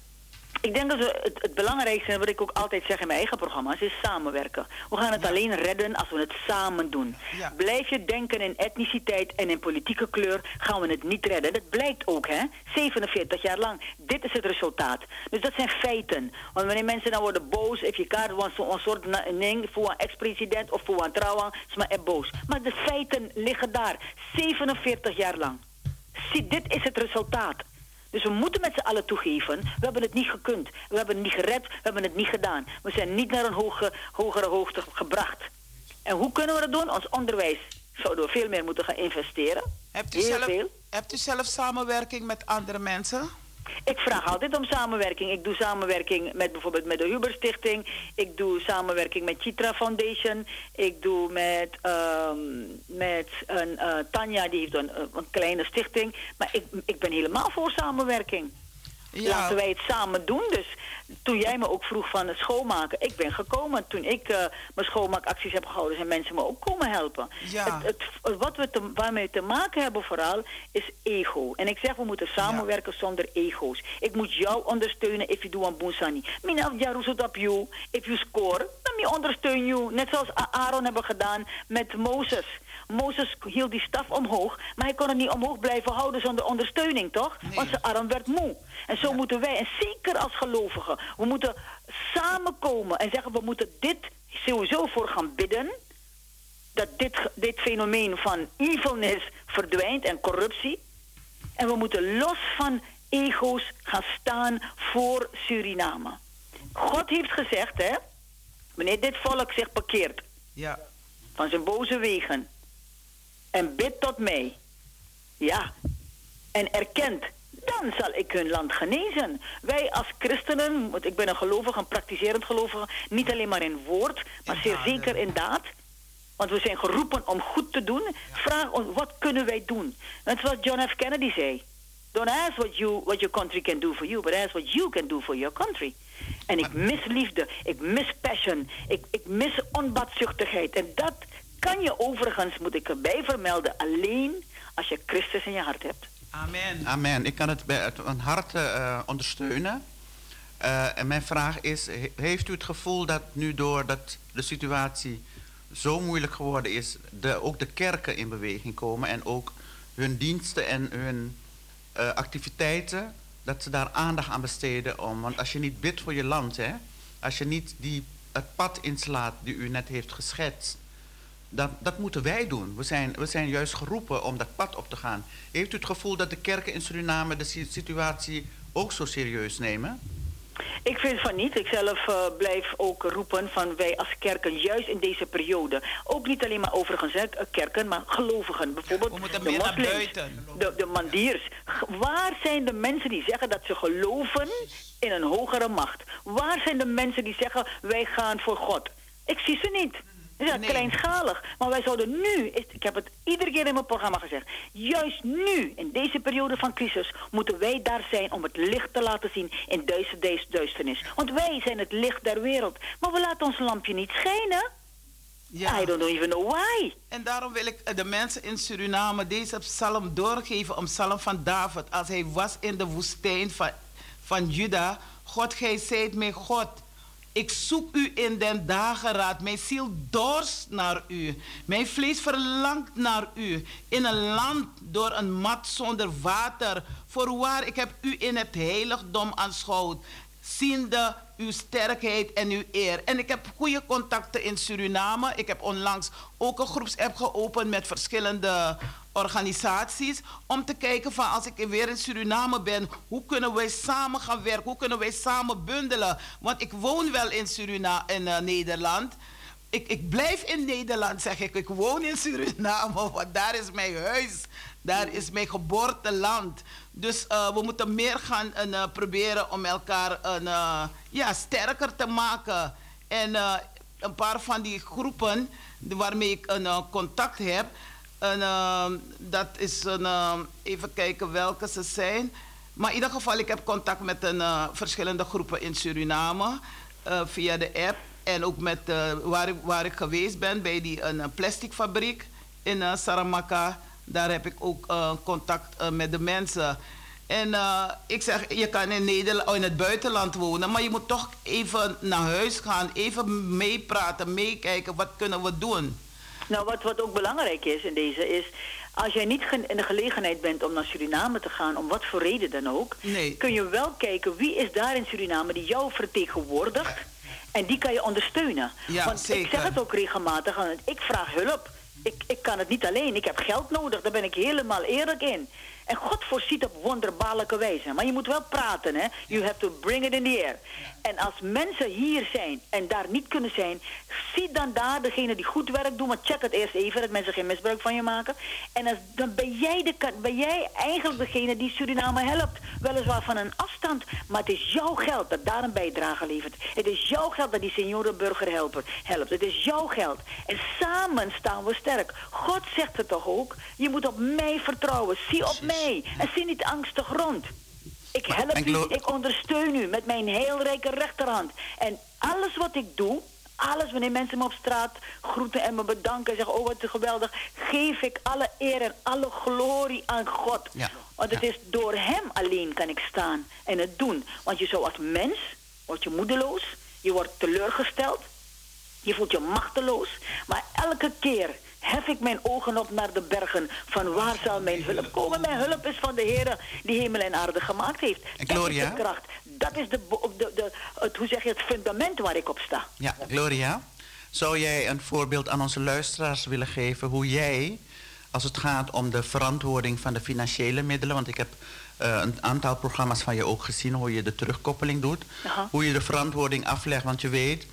Ik denk dat het, het belangrijkste, wat ik ook altijd zeg in mijn eigen programma's, is samenwerken. We gaan het alleen redden als we het samen doen. Blijf je denken in etniciteit en in politieke kleur, gaan we het niet redden. Dat blijkt ook, hè? 47 jaar lang. Dit is het resultaat. Dus dat zijn feiten. Want wanneer mensen dan worden boos, if je kaart was een soort nee voor een ex-president of voor een trouwang, is maar boos. Maar de feiten liggen daar. 47 jaar lang. Zie, dit is het resultaat. Dus we moeten met z'n allen toegeven, we hebben het niet gekund. We hebben het niet gered, we hebben het niet gedaan. We zijn niet naar een hoge, hogere hoogte gebracht. En hoe kunnen we dat doen? Ons onderwijs zouden we veel meer moeten gaan investeren. Hebt u, zelf, hebt u zelf samenwerking met andere mensen? Ik vraag altijd om samenwerking. Ik doe samenwerking met bijvoorbeeld met de Huber Stichting. Ik doe samenwerking met Chitra Foundation. Ik doe met, um, met een, uh, Tanja, die heeft een, een kleine stichting. Maar ik, ik ben helemaal voor samenwerking. Ja. Laten wij het samen doen. Dus toen jij me ook vroeg van het schoonmaken. Ik ben gekomen. Toen ik uh, mijn schoonmaakacties heb gehouden, zijn mensen me ook komen helpen. Ja. Het, het, wat we te, waarmee we te maken hebben vooral, is ego. En ik zeg, we moeten samenwerken zonder ego's. Ik moet jou ondersteunen if you do een boensani. Mina jaruso op you. If you score, dan me ondersteun you. Net zoals Aaron hebben gedaan met Mozes. Mozes hield die staf omhoog, maar hij kon het niet omhoog blijven houden zonder ondersteuning, toch? Want zijn arm werd moe. En zo moeten wij, en zeker als gelovigen, we moeten samenkomen en zeggen we moeten dit sowieso voor gaan bidden. Dat dit, dit fenomeen van evilness verdwijnt en corruptie. En we moeten los van ego's gaan staan voor Suriname. God heeft gezegd, hè, wanneer dit volk zich bekeert ja. van zijn boze wegen en bid tot mij, ja, en erkent, dan zal ik hun land genezen. Wij als christenen, want ik ben een gelovige, een praktiserend gelovige, niet alleen maar in woord, maar zeer zeker in daad. Want we zijn geroepen om goed te doen. Vraag ons, wat kunnen wij doen? Dat is wat John F. Kennedy zei. Don't ask what, you, what your country can do for you, but ask what you can do for your country. En ik mis liefde, ik mis passion, ik, ik mis onbaatzuchtigheid. En dat kan je overigens, moet ik erbij vermelden, alleen als je Christus in je hart hebt. Amen. Amen. Ik kan het bij het van harte uh, ondersteunen. Uh, en mijn vraag is, heeft u het gevoel dat nu doordat de situatie zo moeilijk geworden is, de, ook de kerken in beweging komen en ook hun diensten en hun uh, activiteiten, dat ze daar aandacht aan besteden om. Want als je niet bidt voor je land, hè, als je niet die, het pad inslaat die u net heeft geschetst, dat, dat moeten wij doen. We zijn, we zijn juist geroepen om dat pad op te gaan. Heeft u het gevoel dat de kerken in Suriname de situatie ook zo serieus nemen? Ik vind van niet. Ik zelf uh, blijf ook roepen van wij als kerken, juist in deze periode. Ook niet alleen maar overigens hè, kerken, maar gelovigen. Bijvoorbeeld We moeten de meer naar moslims, buiten. de, de mandiers. Waar zijn de mensen die zeggen dat ze geloven in een hogere macht? Waar zijn de mensen die zeggen wij gaan voor God? Ik zie ze niet. Ja, Nee. kleinschalig. Maar wij zouden nu, ik heb het iedere keer in mijn programma gezegd, juist nu, in deze periode van crisis, moeten wij daar zijn om het licht te laten zien in deze, deze duisternis. Want wij zijn het licht der wereld. Maar we laten ons lampje niet schijnen. Ja. I don't even know why. En daarom wil ik eh, de mensen in Suriname deze psalm doorgeven, om psalm van David. Als hij was in de woestijn van, van Juda. God, gij zijt mijn God. Ik zoek u in den dageraad. Mijn ziel dorst naar u. Mijn vlees verlangt naar u. In een land door een mat zonder water. Voorwaar, ik heb u in het heiligdom aanschouwd. Ziende uw sterkheid en uw eer. En ik heb goede contacten in Suriname. Ik heb onlangs ook een groepsapp geopend met verschillende organisaties. Om te kijken van als ik weer in Suriname ben, hoe kunnen wij samen gaan werken? Hoe kunnen wij samen bundelen? Want ik woon wel in Suriname, in eh, Nederland. Ik, ik blijf in Nederland, zeg ik. Ik woon in Suriname, want daar is mijn huis. Daar is mijn geboorteland. Dus eh, we moeten meer gaan eh, proberen om elkaar eh, ja, sterker te maken. En eh, een paar van die groepen waarmee ik een eh, contact heb. Eh, dat is eh, even kijken welke ze zijn. Maar in ieder geval, ik heb contact met een, eh, verschillende groepen in Suriname eh, via de app. En ook met eh, waar, ik, waar ik geweest ben bij die een eh, plasticfabriek in eh, Saramaka. Daar heb ik ook eh, contact eh, met de mensen. En eh, ik zeg, je kan in, Nederland, oh, in het buitenland wonen, maar je moet toch even naar huis gaan, even meepraten, meekijken, wat kunnen we doen? Nou, wat, wat ook belangrijk is in deze is... als jij niet in de gelegenheid bent om naar Suriname te gaan... om wat voor reden dan ook... Nee. kun je wel kijken wie is daar in Suriname die jou vertegenwoordigt... en die kan je ondersteunen. Ja, Want ik zeg het ook regelmatig, ik vraag hulp. Ik, ik kan het niet alleen, ik heb geld nodig, daar ben ik helemaal eerlijk in. En God voorziet op wonderbaarlijke wijze. Maar je moet wel praten, hè. You have to bring it in the air. En als mensen hier zijn en daar niet kunnen zijn... zie dan daar degene die goed werk doen. Maar check het eerst even, dat mensen geen misbruik van je maken. En als, dan ben jij, de, ben jij eigenlijk degene die Suriname helpt. Weliswaar van een afstand, maar het is jouw geld dat daar een bijdrage levert. Het is jouw geld dat die seniorenburger helpt. Het is jouw geld. En samen staan we sterk. God zegt het toch ook? Je moet op mij vertrouwen. Zie op mij. En zie niet angstig rond. Ik help u, ik ondersteun u met mijn heel rijke rechterhand. En alles wat ik doe, alles wanneer mensen me op straat groeten en me bedanken en zeggen: Oh, wat geweldig. Geef ik alle eer en alle glorie aan God. Ja. Want het is door Hem alleen kan ik staan en het doen. Want je zou als mens, word je moedeloos, je wordt teleurgesteld, je voelt je machteloos. Maar elke keer hef ik mijn ogen op naar de bergen. Van waar zal mijn hulp komen? Mijn hulp is van de Heer die hemel en aarde gemaakt heeft. Gloria? Dat is de kracht. Dat is de, de, de, het, hoe zeg je, het fundament waar ik op sta. Ja, Gloria. Zou jij een voorbeeld aan onze luisteraars willen geven hoe jij, als het gaat om de verantwoording van de financiële middelen, want ik heb uh, een aantal programma's van je ook gezien hoe je de terugkoppeling doet, hoe je de verantwoording aflegt, want je weet,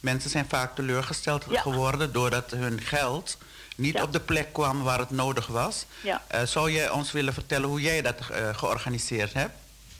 mensen zijn vaak teleurgesteld geworden doordat hun geld niet op de plek kwam waar het nodig was. Ja. Uh, zou je ons willen vertellen hoe jij dat uh, georganiseerd hebt?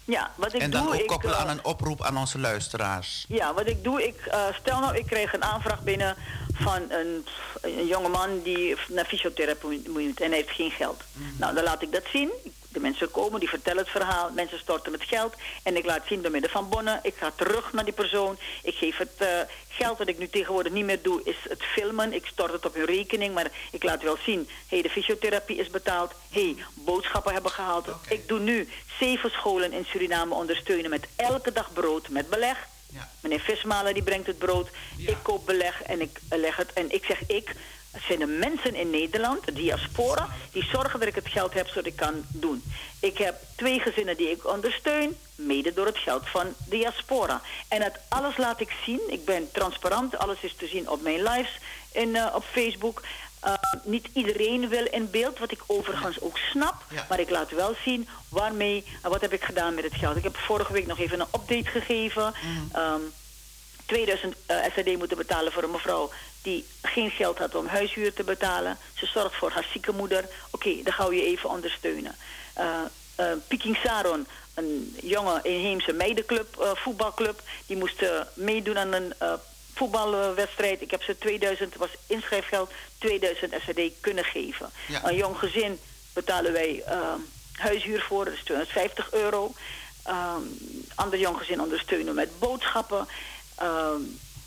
Ja, wat ik en dan doe, ook koppelen aan een oproep aan onze luisteraars. Ja, wat ik doe, ik stel nou, ik kreeg een aanvraag binnen van een, een jongeman die naar fysiotherapie moet en heeft geen geld. Mhm. Nou, dan laat ik dat zien. De mensen komen, die vertellen het verhaal, mensen storten het geld en ik laat zien door middel van bonnen. Ik ga terug naar die persoon. Ik geef het uh, geld dat ik nu tegenwoordig niet meer doe, is het filmen. Ik stort het op hun rekening, maar ik laat wel zien. Hé, hey, de fysiotherapie is betaald. Hé, hey, boodschappen hebben gehaald. Ik doe nu zeven scholen in Suriname ondersteunen met elke dag brood met beleg. Ja. Meneer Vismalen die brengt het brood. Ik koop beleg en ik leg het. En ik zeg ik, het zijn de mensen in Nederland, de diaspora, die zorgen dat ik het geld heb zodat ik kan doen. Ik heb twee gezinnen die ik ondersteun, mede door het geld van diaspora. En het alles laat ik zien. Ik ben transparant, alles is te zien op mijn lives en uh, op Facebook. Uh, niet iedereen wil in beeld, wat ik overigens ook snap. Maar ik laat wel zien waarmee en wat heb ik gedaan met het geld. Ik heb vorige week nog even een update gegeven. Mm. Um, 2000 uh, SRD moeten betalen voor een mevrouw die geen geld had om huishuur te betalen. Ze zorgt voor haar zieke moeder. Oké, dan gaan we je even ondersteunen. Uh, uh, Piking Saron, een jonge inheemse meidenclub, uh, voetbalclub, die moest meedoen aan een voetbalwedstrijd. Ik heb ze 2000, was inschrijfgeld, 2000 SRD kunnen geven. Een jong gezin betalen wij huishuur voor, dat is 250 euro. Ander jong gezin ondersteunen met boodschappen.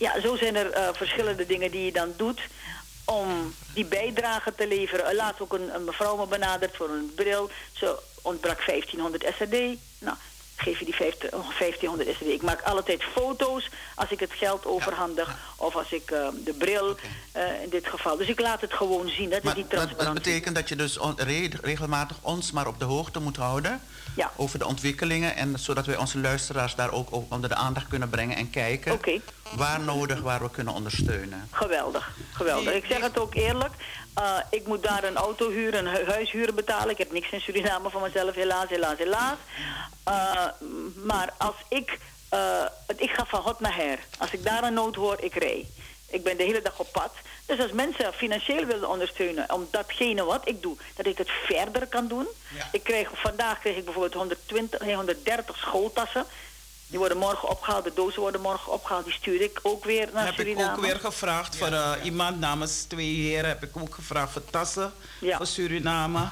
Ja, zo zijn er uh, verschillende dingen die je dan doet om die bijdrage te leveren. Laatst ook een, een mevrouw me benaderd voor een bril. Ze ontbrak 1500 SRD. Nou, geef je die 1500 SRD. Ik maak altijd foto's als ik het geld overhandig. Of als ik uh, de bril okay. uh, in dit geval. Dus ik laat het gewoon zien. Dat maar, is die transparantie. Dat betekent dat je dus regelmatig ons maar op de hoogte moet houden ja. over de ontwikkelingen. En zodat wij onze luisteraars daar ook onder de aandacht kunnen brengen en kijken waar nodig, waar we kunnen ondersteunen. Geweldig, geweldig. Ik zeg het ook eerlijk. Uh, ik moet daar een auto huren, een huishuur betalen. Ik heb niks in Suriname van mezelf, helaas, helaas, helaas. Uh, maar als ik, uh, ik ga van hot naar her. Als ik daar een nood hoor, ik rij. Ik ben de hele dag op pad. Dus als mensen financieel willen ondersteunen om datgene wat ik doe, dat ik het verder kan doen. Ik kreeg, vandaag kreeg ik bijvoorbeeld 120, 130 schooltassen. Die worden morgen opgehaald, de dozen worden morgen opgehaald. Die stuur ik ook weer naar heb Suriname. Heb ik ook weer gevraagd voor uh, iemand namens twee heren. Heb ik ook gevraagd voor tassen voor Suriname.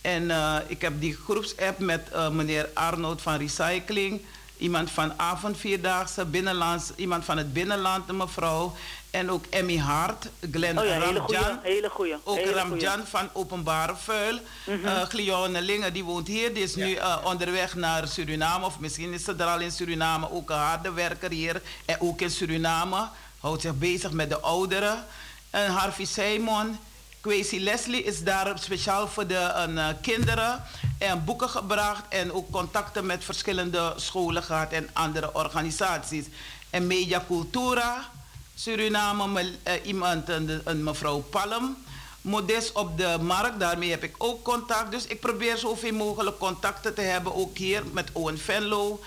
En uh, ik heb die groepsapp met uh, meneer Arnold van Recycling. Iemand van avondvierdaagse, binnenlands, iemand van het binnenland, een mevrouw. En ook Emmy Hart, Glenn oh ja, Ramjan. Hele goeie, ook hele Ramjan van Openbare Vuil. Mm -hmm. uh, Lingen, die woont hier. Die is nu uh, onderweg naar Suriname. Of misschien is ze er al in Suriname. Ook een harde werker hier. En ook in Suriname. Houdt zich bezig met de ouderen. En Harvey Simon. Kwesi Leslie is daar speciaal voor de uh, kinderen. En boeken gebracht. En ook contacten met verschillende scholen gehad. En andere organisaties. En Media Cultura Suriname uh, iemand, een, een, mevrouw Palm. Modest op de markt, daarmee heb ik ook contact. Dus ik probeer zoveel mogelijk contacten te hebben, ook hier met Owen Venlo,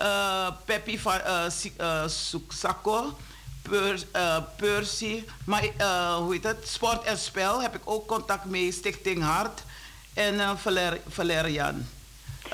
uh, Peppy van uh, Suksako, Percy, maar hoe heet het? Sport en Spel heb ik ook contact mee, Stichting Hart en Valerian.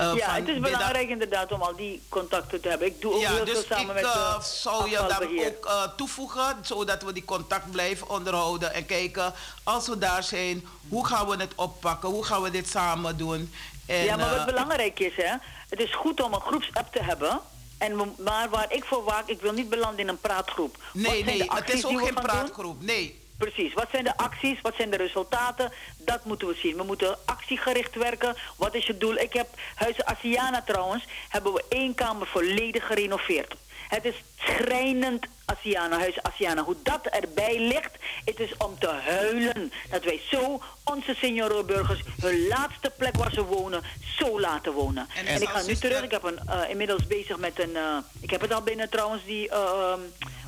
Uh, ja, het is belangrijk inderdaad om al die contacten te hebben. Ik doe ook ja, heel dus veel samen ik, met uh, zou je dan ook uh, toevoegen, zodat we die contact blijven onderhouden en kijken als we daar zijn, hoe gaan we het oppakken, hoe gaan we dit samen doen. En, ja, maar wat belangrijk is, hè, Het is goed om een groepsapp te hebben. En maar waar ik voor waak, ik wil niet belanden in een praatgroep. Nee, nee, het is ook geen praatgroep. Nee. Precies. Wat zijn de acties? Wat zijn de resultaten? Dat moeten we zien. We moeten actiegericht werken. Wat is je doel? Ik heb Huizen Asiana trouwens, hebben we één kamer volledig gerenoveerd. Het is schrijnend, Asiana, huis Asiana, hoe dat erbij ligt. Het is om te huilen dat wij zo onze seniorenburgers hun laatste plek waar ze wonen, zo laten wonen. En, ik ga nu terug, ik heb een, uh, inmiddels bezig met een, uh, ik heb het al binnen trouwens, die, uh,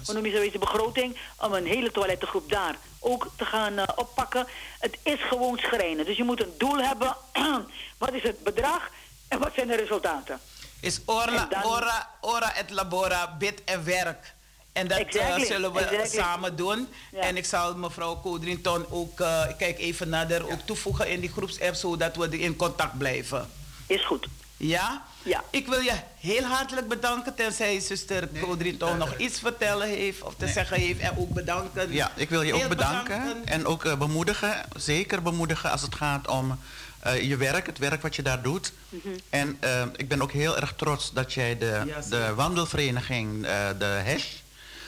hoe noem je zo deze begroting, om een hele toilettengroep daar ook te gaan oppakken. Het is gewoon schrijnend. Dus je moet een doel hebben. wat is het bedrag en wat zijn de resultaten? Is orla, ora, ora et labora, bid en werk. En dat eh, zullen we samen doen. En ik zal mevrouw Codrington ook, uh, ik kijk even nader, ook toevoegen in die groepsapp, zodat we in contact blijven. Is goed. Ja? Ja. Ik wil je heel hartelijk bedanken, tenzij zuster nee, Codrington nog iets vertellen heeft of te zeggen heeft. En ook bedanken. Ja, ik wil je ook bedanken. En ook uh, bemoedigen, zeker bemoedigen als het gaat om uh, je werk, het werk wat je daar doet. Mm -hmm. En uh, ik ben ook heel erg trots dat jij de, yes. de wandelvereniging, uh, de HESH,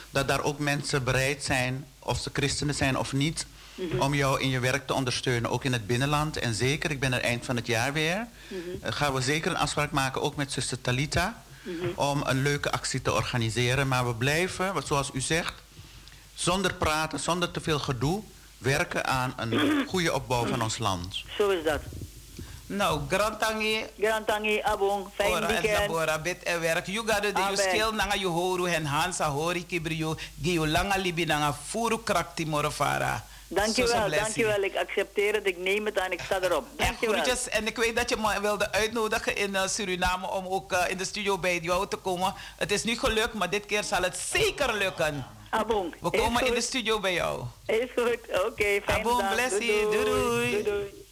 dat daar ook mensen bereid zijn, of ze christenen zijn of niet, mm -hmm. om jou in je werk te ondersteunen, ook in het binnenland. En zeker, ik ben er eind van het jaar weer, mm -hmm. gaan we zeker een afspraak maken, ook met zuster Talita, om een leuke actie te organiseren. Maar we blijven, zoals u zegt, zonder praten, zonder te veel gedoe, werken aan een goede opbouw van ons land. Zo is dat. Nou, Grantangi. Grantangi, abong, fijn Ora, weekend. Ora, bit en werk. You got do skill nanga you horu hen hansa hori kibrio. Giu langa libi nanga furu krakti morofara. Dankjewel, dankjewel. Ik accepteer het, ik neem het aan, ik sta erop. Dankjewel. En, groetjes, en ik weet dat je me wilde uitnodigen in uh, Suriname om ook uh, in de studio bij jou te komen. Het is nu gelukt, maar dit keer zal het zeker lukken. Abong. We komen in de studio bij jou. Is goed, oké, okay, fijn Abong, bless you. Doei doei. doei, doei.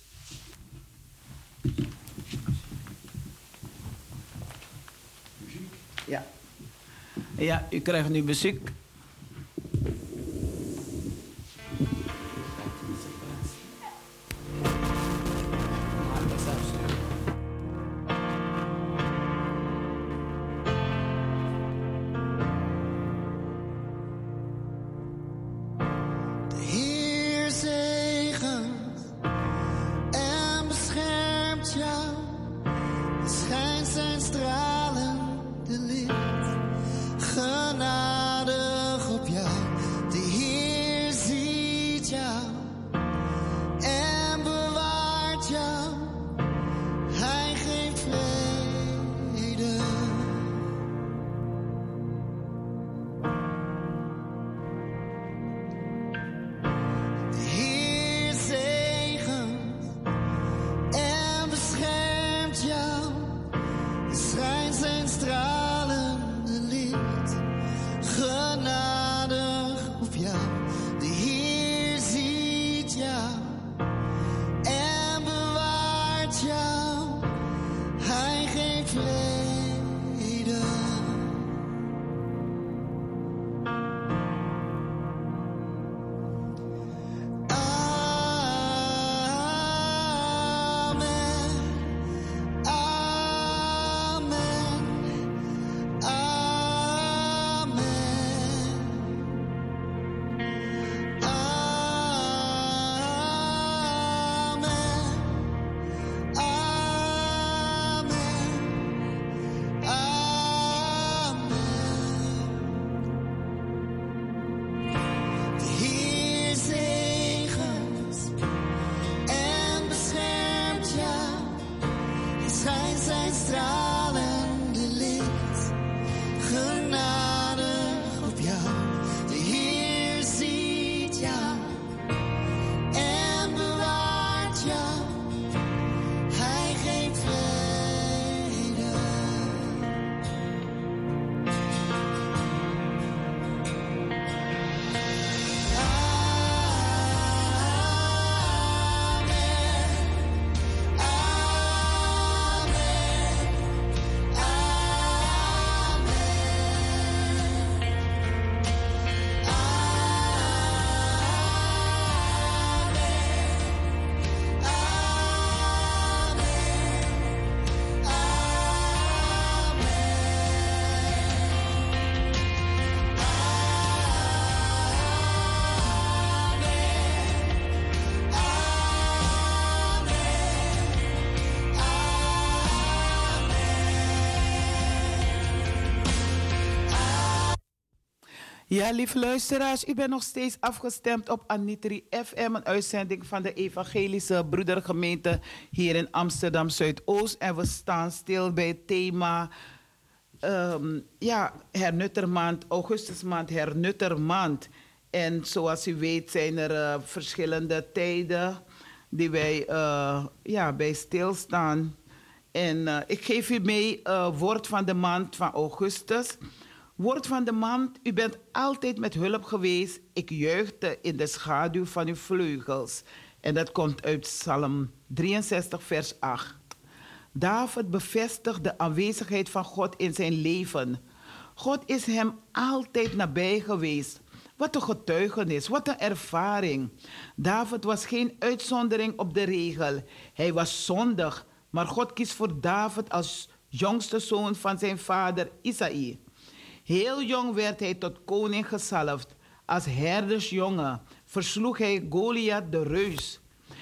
Ja. Ja, u krijgt nu muziek. Ja, lieve luisteraars, u bent nog steeds afgestemd op Anitri FM, een uitzending van de Evangelische Broedergemeente hier in Amsterdam Zuidoost. En we staan stil bij het thema um, ja, hernuttermaand, augustusmaand, hernuttermaand. En zoals u weet zijn er uh, verschillende tijden die wij uh, ja, bij stilstaan. En uh, ik geef u mee woord van de maand van augustus. Woord van de maand, u bent altijd met hulp geweest. Ik juichte in de schaduw van uw vleugels. En dat komt uit Psalm 63, vers 8. David bevestigt de aanwezigheid van God in zijn leven. God is hem altijd nabij geweest. Wat een getuigenis, wat een ervaring. David was geen uitzondering op de regel. Hij was zondig, maar God kiest voor David als jongste zoon van zijn vader Isaïe. Heel jong werd hij tot koning gezalfd. Als herdersjongen versloeg hij Goliath de reus.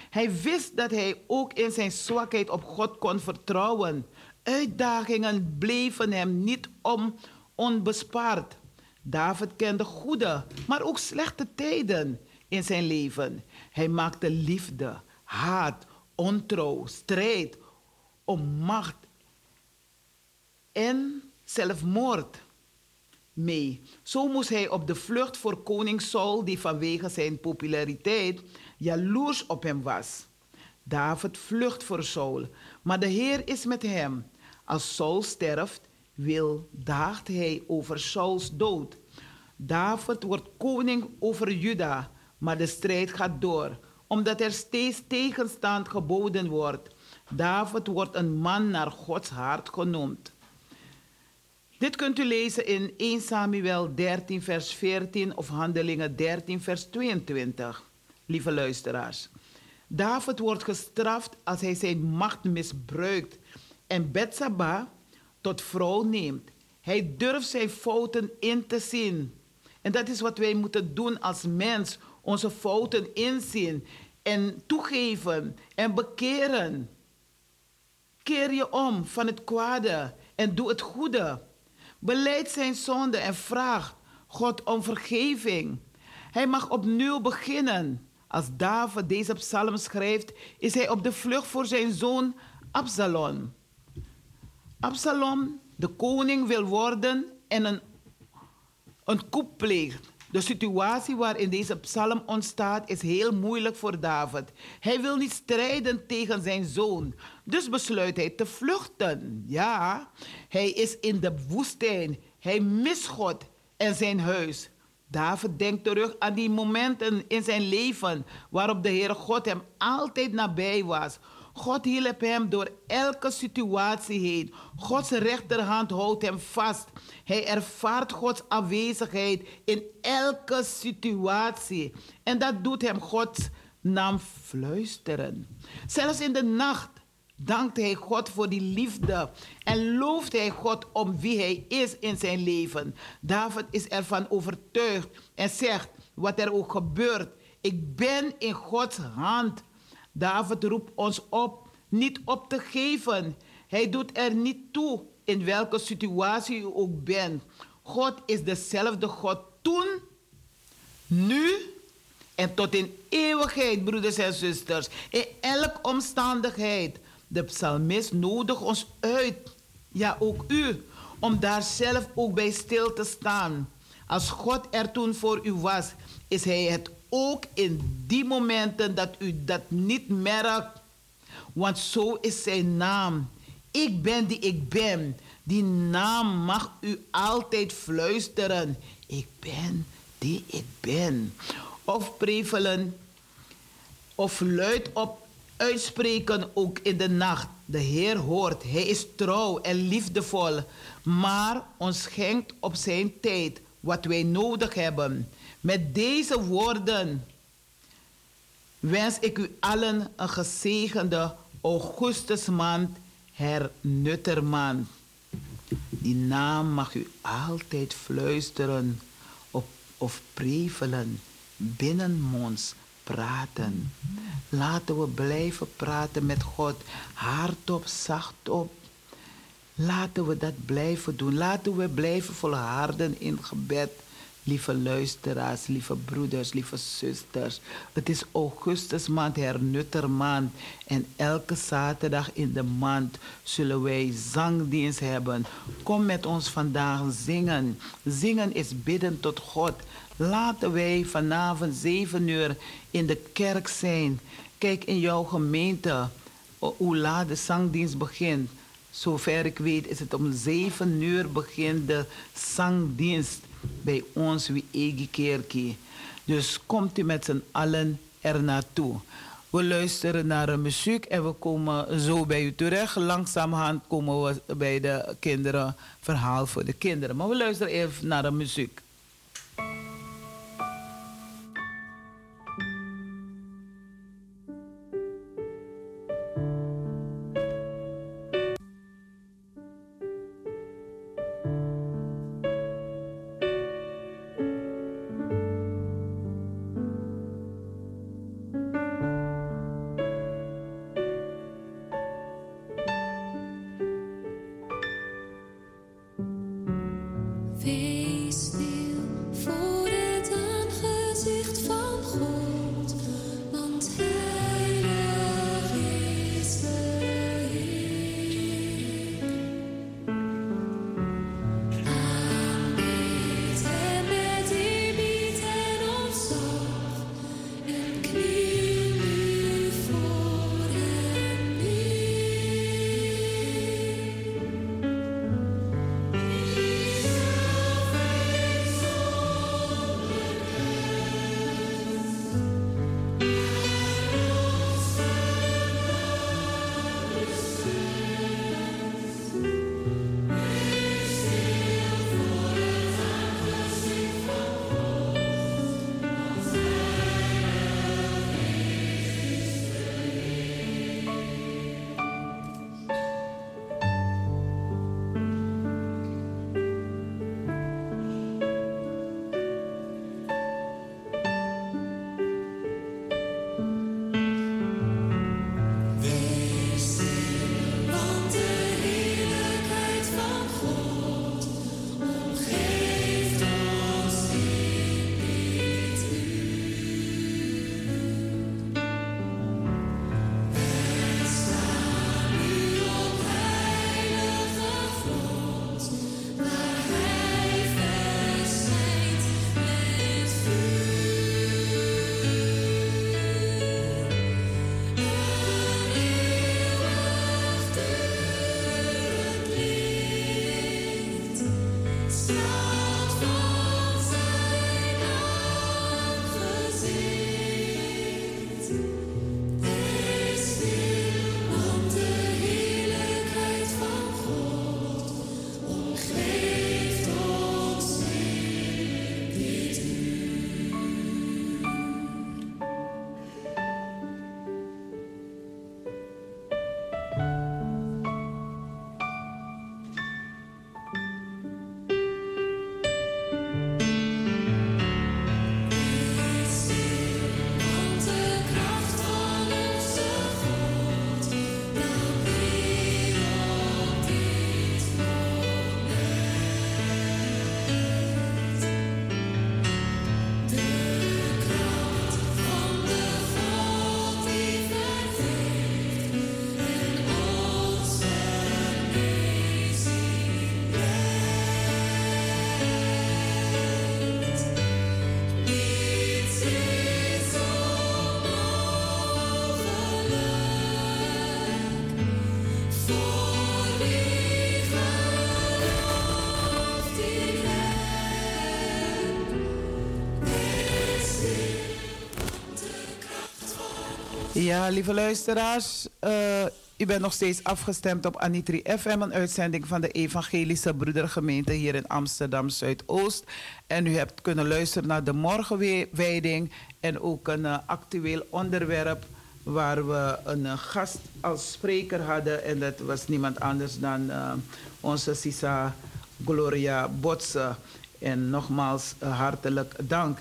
Hij wist dat hij ook in zijn zwakheid op God kon vertrouwen. Uitdagingen bleven hem niet om onbespaard. David kende goede, maar ook slechte tijden in zijn leven. Hij maakte liefde, haat, ontrouw, strijd om macht en zelfmoord mee. Zo moest hij op de vlucht voor koning Saul, die vanwege zijn populariteit jaloers op hem was. David vlucht voor Saul, maar de Heer is met hem. Als Saul sterft, wil daagt hij over Sauls dood. David wordt koning over Juda, maar de strijd gaat door, omdat er steeds tegenstand geboden wordt. David wordt een man naar Gods hart genoemd. Dit kunt u lezen in 1 Samuel 13, vers 14 of Handelingen 13, vers 22, lieve luisteraars. David wordt gestraft als hij zijn macht misbruikt en Betsaba tot vrouw neemt. Hij durft zijn fouten in te zien. En dat is wat wij moeten doen als mens: onze fouten inzien en toegeven en bekeren. Keer je om van het kwade en doe het goede. Beleid zijn zonde en vraag God om vergeving. Hij mag opnieuw beginnen. Als David deze psalm schrijft, is hij op de vlucht voor zijn zoon Absalom. Absalom, de koning, wil worden en een, een koep pleegt. De situatie waarin deze psalm ontstaat is heel moeilijk voor David. Hij wil niet strijden tegen zijn zoon. Dus besluit hij te vluchten. Ja, hij is in de woestijn. Hij mist God en zijn huis. David denkt terug aan die momenten in zijn leven waarop de Heere God hem altijd nabij was. God hielp hem door elke situatie heen. Gods rechterhand houdt hem vast. Hij ervaart Gods aanwezigheid in elke situatie. En dat doet hem Gods naam fluisteren. Zelfs in de nacht dankt hij God voor die liefde en looft hij God om wie hij is in zijn leven. David is ervan overtuigd en zegt, wat er ook gebeurt, ik ben in Gods hand. David roept ons op niet op te geven. Hij doet er niet toe in welke situatie u ook bent. God is dezelfde God toen, nu en tot in eeuwigheid, broeders en zusters. In elke omstandigheid. De psalmist nodigt ons uit, ja ook u, om daar zelf ook bij stil te staan. Als God er toen voor u was, is Hij het ook in die momenten dat u dat niet merkt. Want zo is Zijn naam. Ik ben die ik ben. Die naam mag u altijd fluisteren. Ik ben die ik ben. Of prevelen of luid op uitspreken ook in de nacht. De Heer hoort, Hij is trouw en liefdevol, maar ons schenkt op Zijn tijd wat wij nodig hebben. Met deze woorden wens ik u allen een gezegende Augustusmaand, hernuttermaand. Die naam mag u altijd fluisteren of, of prevelen binnenmonds praten. Laten we blijven praten met God. Hardop, zachtop. Laten we dat blijven doen. Laten we blijven volharden in gebed. Lieve luisteraars, lieve broeders, lieve zusters. Het is augustusmaand, hernuttermaand. En elke zaterdag in de maand zullen wij zangdienst hebben. Kom met ons vandaag zingen. Zingen is bidden tot God. Laten wij vanavond 7 uur in de kerk zijn. Kijk in jouw gemeente hoe laat de zangdienst begint. Zover ik weet is het om 7 uur begint de zangdienst bij ons Wiegi Kerkie. Dus komt u met z'n allen er naartoe. We luisteren naar de muziek en we komen zo bij u terecht. Langzamerhand komen we bij de kinderen, verhaal voor de kinderen. Maar we luisteren even naar de muziek. Ja, lieve luisteraars, uh, u bent nog steeds afgestemd op Anitri FM, een uitzending van de Evangelische Broedergemeente hier in Amsterdam Zuidoost. En u hebt kunnen luisteren naar de morgenwijding en ook een uh, actueel onderwerp waar we een uh, gast als spreker hadden. En dat was niemand anders dan onze Sisa Gloria Botse. En nogmaals hartelijk dank.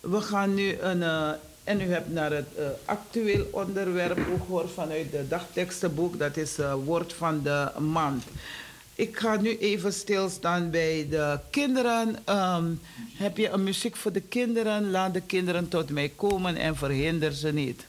We gaan nu een en u hebt naar het uh, actueel onderwerp gehoord vanuit de dagtekstenboek, dat is uh, Woord van de Maand. Ik ga nu even stilstaan bij de kinderen. Um, heb je een muziek voor de kinderen? Laat de kinderen tot mij komen en verhinder ze niet.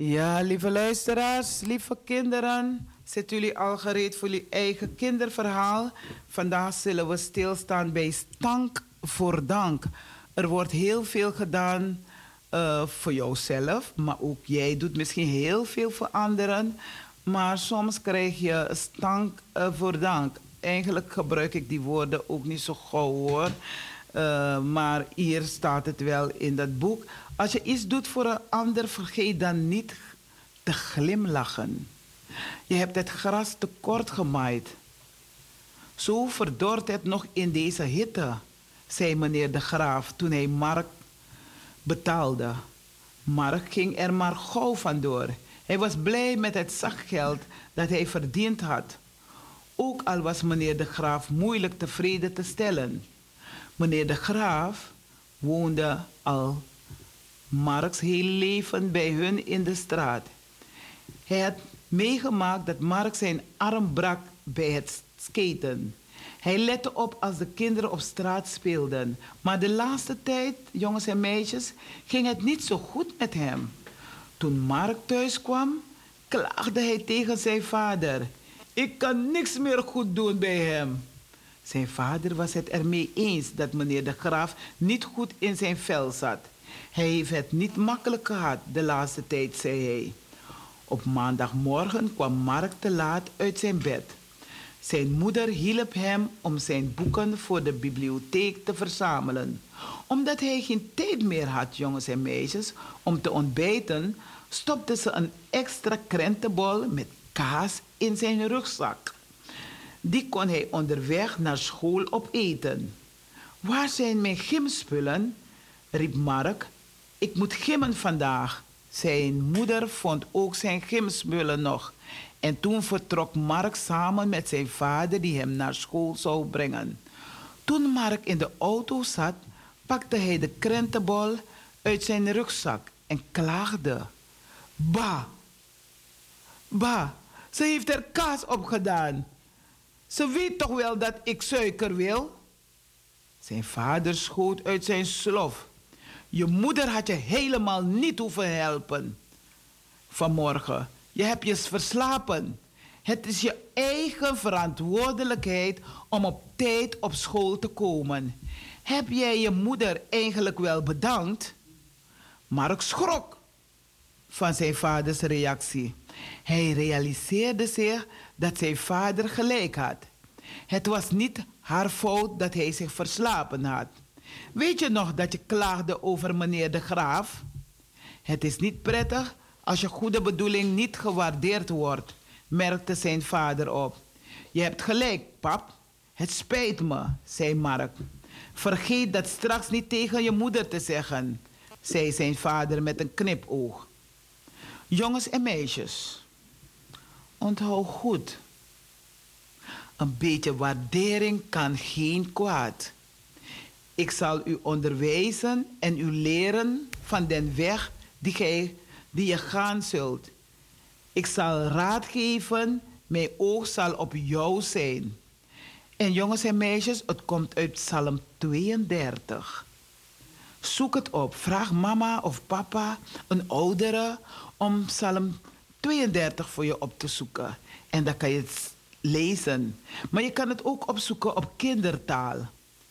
Ja, lieve luisteraars, lieve kinderen. Zitten jullie al gereed voor jullie eigen kinderverhaal? Vandaag zullen we stilstaan bij stank voor dank. Er wordt heel veel gedaan uh, voor jouzelf, maar ook jij doet misschien heel veel voor anderen. Maar soms krijg je stank uh, voor dank. Eigenlijk gebruik ik die woorden ook niet zo gauw hoor. Uh, maar hier staat het wel in dat boek. Als je iets doet voor een ander, vergeet dan niet te glimlachen. Je hebt het gras te kort gemaaid. Zo verdort het nog in deze hitte, zei meneer de Graaf toen hij Mark betaalde. Mark ging er maar gauw vandoor. Hij was blij met het zakgeld dat hij verdiend had. Ook al was meneer de Graaf moeilijk tevreden te stellen. Meneer de Graaf woonde al Marks heel leven bij hun in de straat. Hij had meegemaakt dat Mark zijn arm brak bij het skaten. Hij lette op als de kinderen op straat speelden. Maar de laatste tijd, jongens en meisjes, ging het niet zo goed met hem. Toen Mark thuis kwam, klaagde hij tegen zijn vader. Ik kan niks meer goed doen bij hem. Zijn vader was het ermee eens dat meneer de Graaf niet goed in zijn vel zat. Hij heeft het niet makkelijk gehad de laatste tijd, zei hij. Op maandagmorgen kwam Mark te laat uit zijn bed. Zijn moeder hielp hem om zijn boeken voor de bibliotheek te verzamelen. Omdat hij geen tijd meer had, jongens en meisjes, om te ontbijten, stopte ze een extra krentenbol met kaas in zijn rugzak. Die kon hij onderweg naar school opeten. Waar zijn mijn gymspullen? riep Mark. Ik moet gimmen vandaag. Zijn moeder vond ook zijn gymspullen nog. En toen vertrok Mark samen met zijn vader die hem naar school zou brengen. Toen Mark in de auto zat, pakte hij de krentenbol uit zijn rugzak en klaagde. Ba, ba, ze heeft er kaas op gedaan. Ze weet toch wel dat ik suiker wil? Zijn vader schoot uit zijn slof. Je moeder had je helemaal niet hoeven helpen. Vanmorgen. Je hebt je verslapen. Het is je eigen verantwoordelijkheid om op tijd op school te komen. Heb jij je moeder eigenlijk wel bedankt? Mark schrok van zijn vaders reactie. Hij realiseerde zich dat zijn vader gelijk had. Het was niet haar fout dat hij zich verslapen had. Weet je nog dat je klaagde over meneer de Graaf? Het is niet prettig als je goede bedoeling niet gewaardeerd wordt, merkte zijn vader op. Je hebt gelijk, pap. Het spijt me, zei Mark. Vergeet dat straks niet tegen je moeder te zeggen, zei zijn vader met een knipoog. Jongens en meisjes, onthoud goed. Een beetje waardering kan geen kwaad. Ik zal u onderwijzen en u leren van den weg die, gij, die je gaan zult. Ik zal raad geven, mijn oog zal op jou zijn. En jongens en meisjes, het komt uit Psalm 32. Zoek het op. Vraag mama of papa, een oudere, om Psalm 32 voor je op te zoeken. En dan kan je het lezen. Maar je kan het ook opzoeken op kindertaal.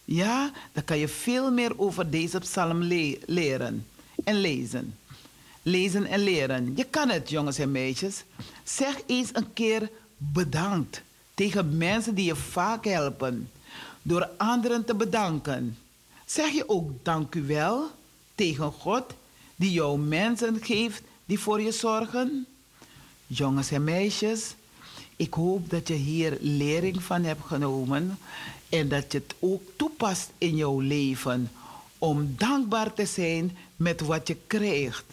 Ja, dan kan je veel meer over deze psalm leren en lezen. Lezen en leren. Je kan het, jongens en meisjes. Zeg eens een keer bedankt tegen mensen die je vaak helpen. Door anderen te bedanken. Zeg je ook dank tegen God die jou mensen geeft die voor je zorgen? Jongens en meisjes, ik hoop dat je hier lering van hebt genomen en dat je het ook toepast in jouw leven om dankbaar te zijn met wat je krijgt.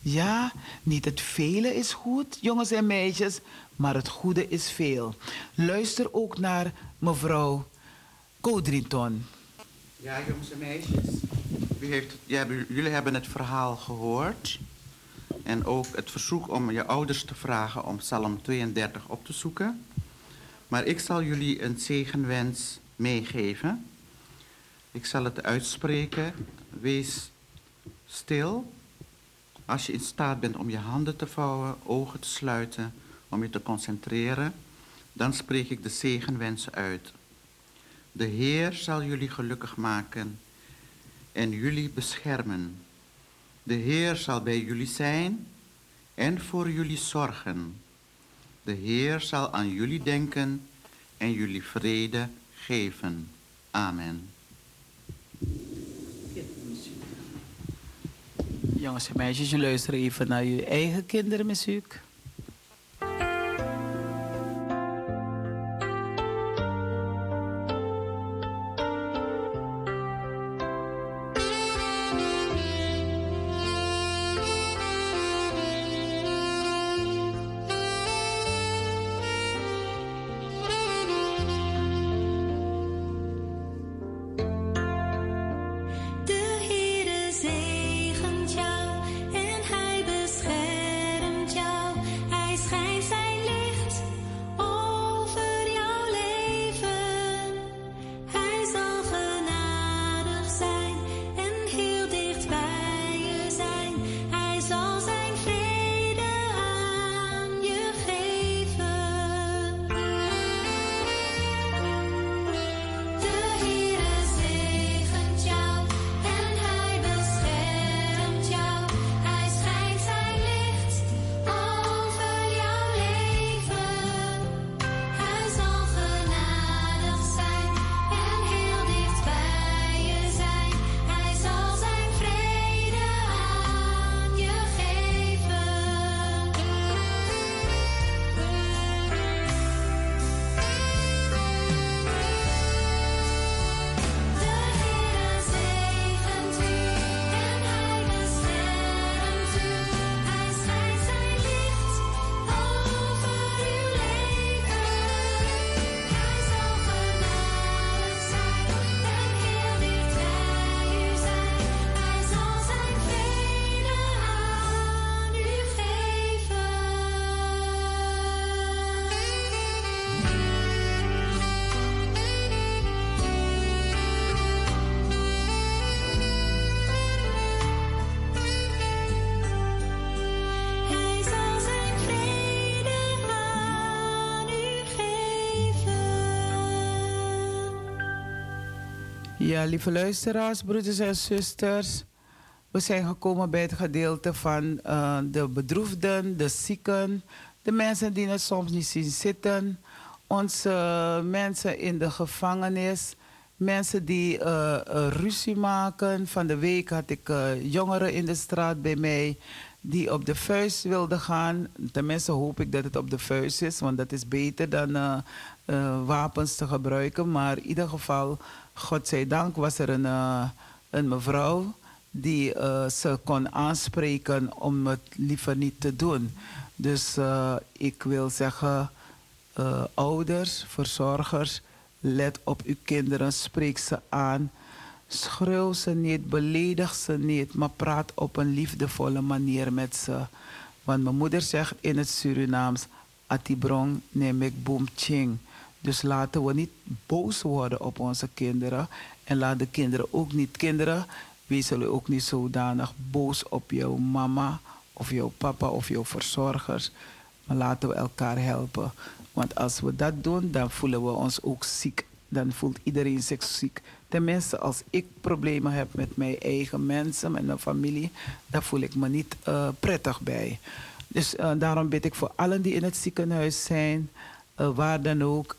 Ja, niet het vele is goed, jongens en meisjes, maar het goede is veel. Luister ook naar mevrouw Codrington. Ja, jongens en meisjes. heeft, jullie hebben het verhaal gehoord. En ook het verzoek om je ouders te vragen om Psalm 32 op te zoeken. Maar ik zal jullie een zegenwens meegeven. Ik zal het uitspreken. Wees stil. Als je in staat bent om je handen te vouwen, ogen te sluiten, om je te concentreren, dan spreek ik de zegenwensen uit. De Heer zal jullie gelukkig maken en jullie beschermen. De Heer zal bij jullie zijn en voor jullie zorgen. De Heer zal aan jullie denken en jullie vrede geven. Amen. Jongens en meisjes, je luisteren even naar je eigen kindermuziek. Lieve luisteraars, broeders en zusters. We zijn gekomen bij het gedeelte van uh, de bedroefden, de zieken, de mensen die het soms niet zien zitten, onze mensen in de gevangenis, mensen die uh, ruzie maken. Van de week had ik jongeren in de straat bij mij die op de vuist wilden gaan. Tenminste hoop ik dat het op de vuist is, want dat is beter dan wapens te gebruiken. Maar in ieder geval godzijdank was er een, uh, een mevrouw die uh, ze kon aanspreken om het liever niet te doen. Dus uh, ik wil zeggen, ouders, verzorgers, let op uw kinderen, spreek ze aan. Schreeuw ze niet, beledig ze niet, maar praat op een liefdevolle manier met ze. Want mijn moeder zegt in het Surinaams, Atibrong neem ik boom ching. Dus laten we niet boos worden op onze kinderen. En laat de kinderen ook niet, kinderen, wees ook niet zodanig boos op jouw mama of jouw papa of jouw verzorgers. Maar laten we elkaar helpen. Want als we dat doen, dan voelen we ons ook ziek. Dan voelt iedereen zich ziek. Tenminste, als ik problemen heb met mijn eigen mensen, met mijn familie, dan voel ik me niet uh, prettig bij. Dus uh, daarom bid ik voor allen die in het ziekenhuis zijn, uh, waar dan ook,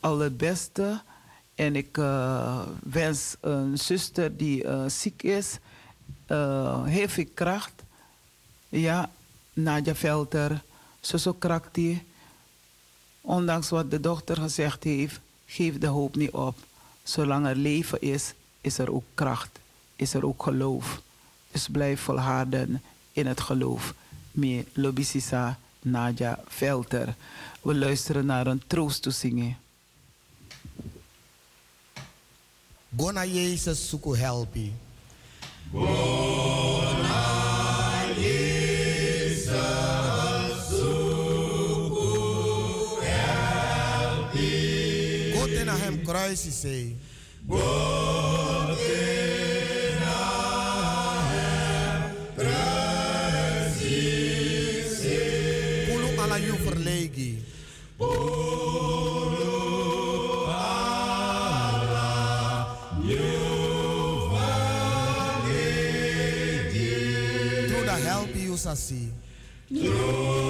al het beste. En ik wens een zuster die ziek is, heel veel kracht. Ja, Nadja Velter, Suso Krakti. Ondanks wat de dochter gezegd heeft, geef de hoop niet op. Zolang er leven is, is er ook kracht, is er ook geloof. Dus blijf volharden in het geloof. Me Lobisisa Nadja Velter. We luisteren naar een troost te zingen. Gona Jezus zoeken helpen. kruis is hij. Pulu sasi. Through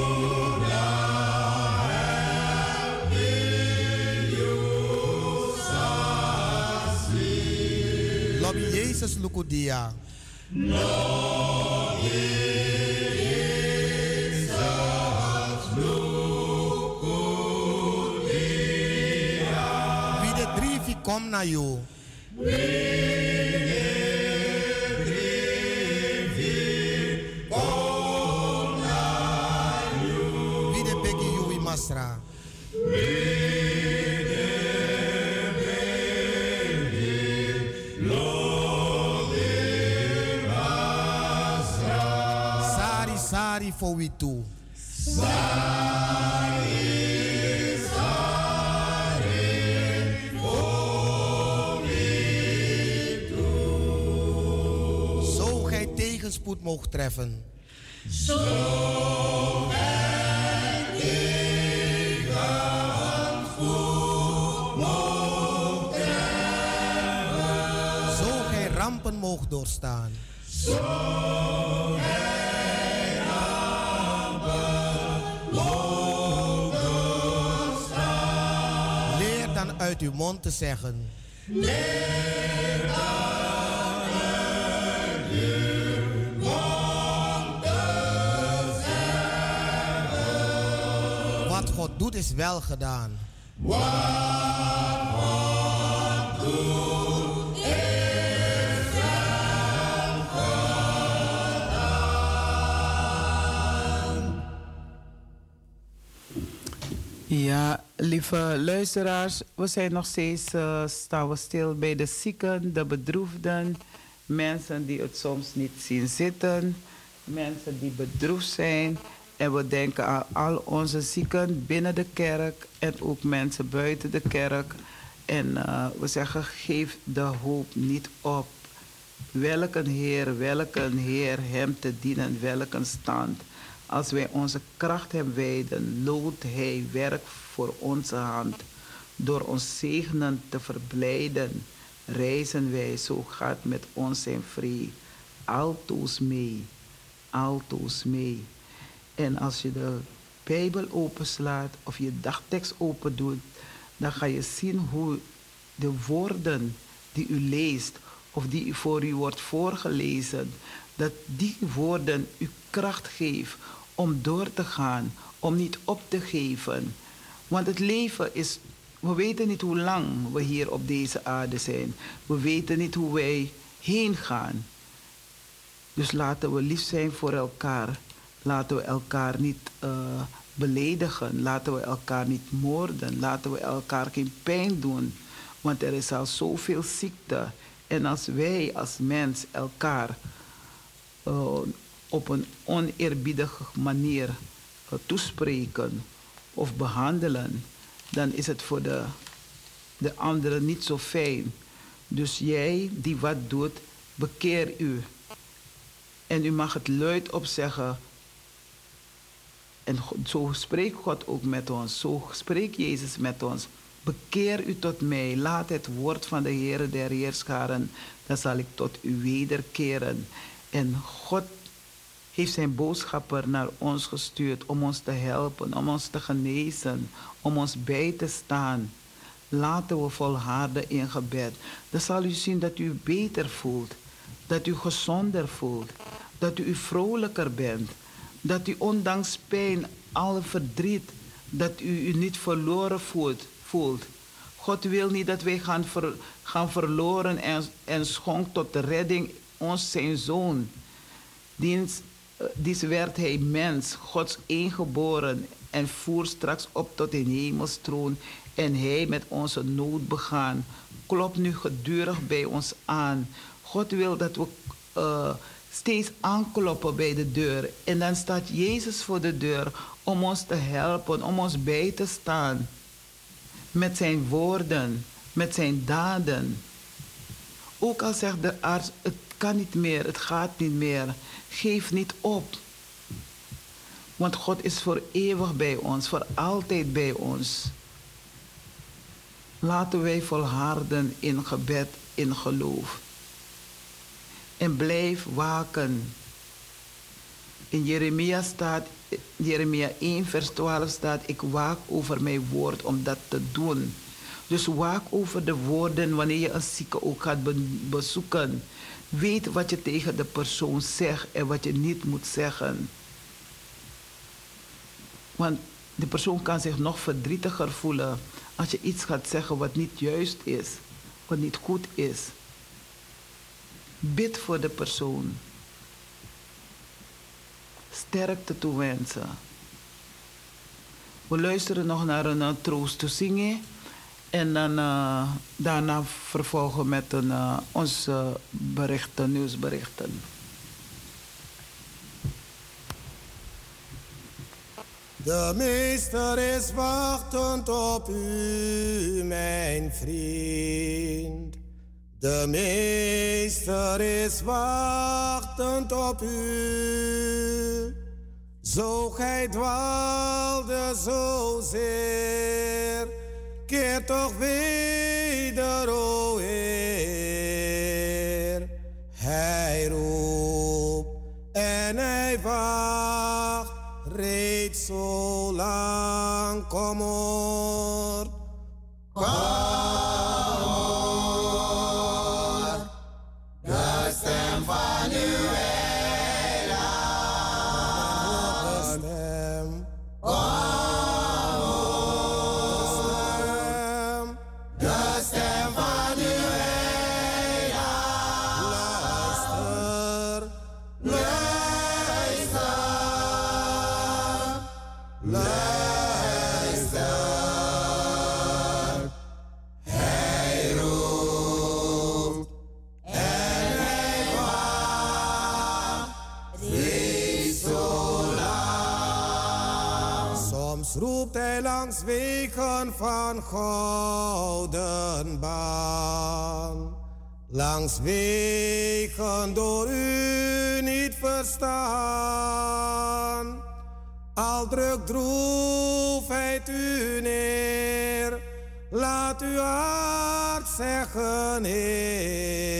Jezus lukudia. No, kom naar jou. Too. Zo gij tegenspoed mocht treffen. Zo gij tegenspoed mocht treffen. Zo gij rampen mocht doorstaan. Zo uw mond te zeggen. Wat God doet is wel gedaan. Wat gedaan. Ja, lieve luisteraars, we zijn nog steeds uh, staan we stil bij de zieken, de bedroefden, mensen die het soms niet zien zitten, mensen die bedroefd zijn. En we denken aan al onze zieken binnen de kerk en ook mensen buiten de kerk. En uh, we zeggen, geef de hoop niet op. Welke Heer, welke Heer hem te dienen, welke stand. Als wij onze kracht hem wijden, loodt hij werk voor onze hand. Door ons zegenen te verblijden, reizen wij, zo gaat met ons zijn vrede. Altoos mee, altoos mee. En als je de Bijbel openslaat of je dagtekst open doet, dan ga je zien hoe de woorden die u leest of die voor u wordt voorgelezen, dat die woorden u kracht geven om door te gaan, om niet op te geven. Want het leven is, we weten niet hoe lang we hier op deze aarde zijn. We weten niet hoe wij heen gaan. Dus laten we lief zijn voor elkaar. Laten we elkaar niet uh, beledigen. Laten we elkaar niet moorden. Laten we elkaar geen pijn doen. Want er is al zoveel ziekte. En als wij als mens elkaar uh, op een oneerbiedige manier toespreken of behandelen, dan is het voor de, de anderen niet zo fijn. Dus jij die wat doet, bekeer u. En u mag het luid opzeggen. En zo spreekt God ook met ons. Zo spreekt Jezus met ons. Bekeer u tot mij. Laat het woord van de Heer der Heerscharen. Dan zal ik tot u wederkeren. En God heeft zijn boodschapper naar ons gestuurd om ons te helpen, om ons te genezen, om ons bij te staan. Laten we volharden in gebed. Dan zal u zien dat u beter voelt, dat u gezonder voelt, dat u vrolijker bent, dat u ondanks pijn, alle verdriet, dat u u niet verloren voelt. voelt. God wil niet dat wij gaan, gaan verloren en, en schonk tot de redding ons zijn zoon. Diens, eh, diens werd hij mens, Gods ingeboren en voer straks op tot een hemelstroon en hij met onze nood begaan. Klop nu gedurig bij ons aan. God wil dat we uh, steeds aankloppen bij de deur. En dan staat Jezus voor de deur om ons te helpen, om ons bij te staan. Met zijn woorden, met zijn daden. Ook al zegt de arts, het kan niet meer, het gaat niet meer. Geef niet op. Want God is voor eeuwig bij ons, voor altijd bij ons. Laten wij volharden in gebed, in geloof. En blijf waken. In Jeremia staat, Jeremia 1 vers 12 staat, ik waak over mijn woord om dat te doen. Dus waak over de woorden wanneer je een zieke ook gaat bezoeken. Weet wat je tegen de persoon zegt en wat je niet moet zeggen. Want de persoon kan zich nog verdrietiger voelen als je iets gaat zeggen wat niet juist is, wat niet goed is. Bid voor de persoon. Sterkte toewensen. We luisteren nog naar een troost te zingen. En dan, uh, daarna vervolgen met een, uh, onze berichten, nieuwsberichten. De meester is wachtend op u, mijn vriend. De meester is wachtend op u. Zo gij dwaalde zozeer, keer toch weder, o Heer. Hij roept en hij wacht reeds zo lang, kom op. langs wegen van gouden baan. Langs wegen door u niet verstaan. Al druk droefheid u neer. Laat uw hart zeggen, Heer.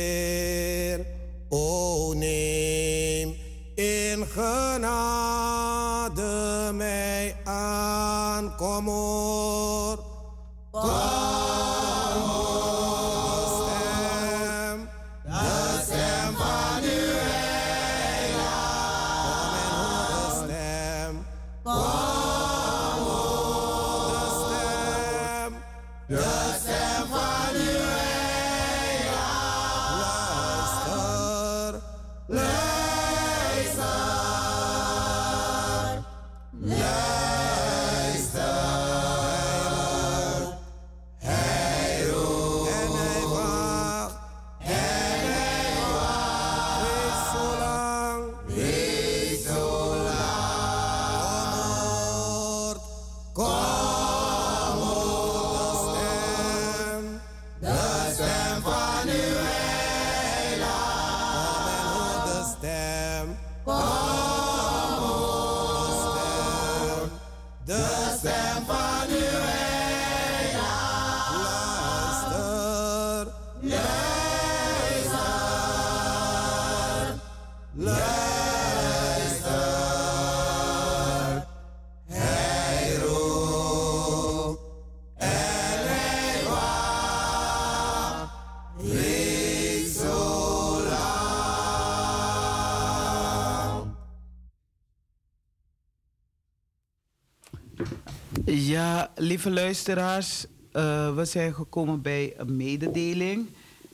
Luisteraars, uh, we zijn gekomen bij een mededeling.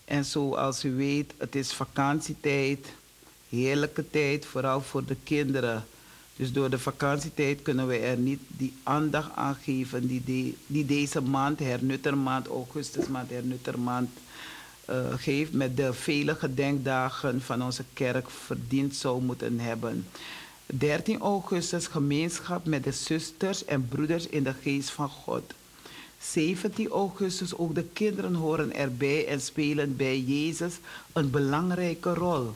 En zoals u weet, het is vakantietijd, heerlijke tijd, vooral voor de kinderen. Dus door de vakantietijd kunnen we er niet die aandacht aan geven die, die deze maand, hernuttermaand, augustusmaand, hernuttermaand, uh, geeft. Met de vele gedenkdagen van onze kerk verdiend zou moeten hebben. 13 augustus gemeenschap met de zusters en broeders in de geest van God. 17 augustus ook de kinderen horen erbij en spelen bij Jezus een belangrijke rol.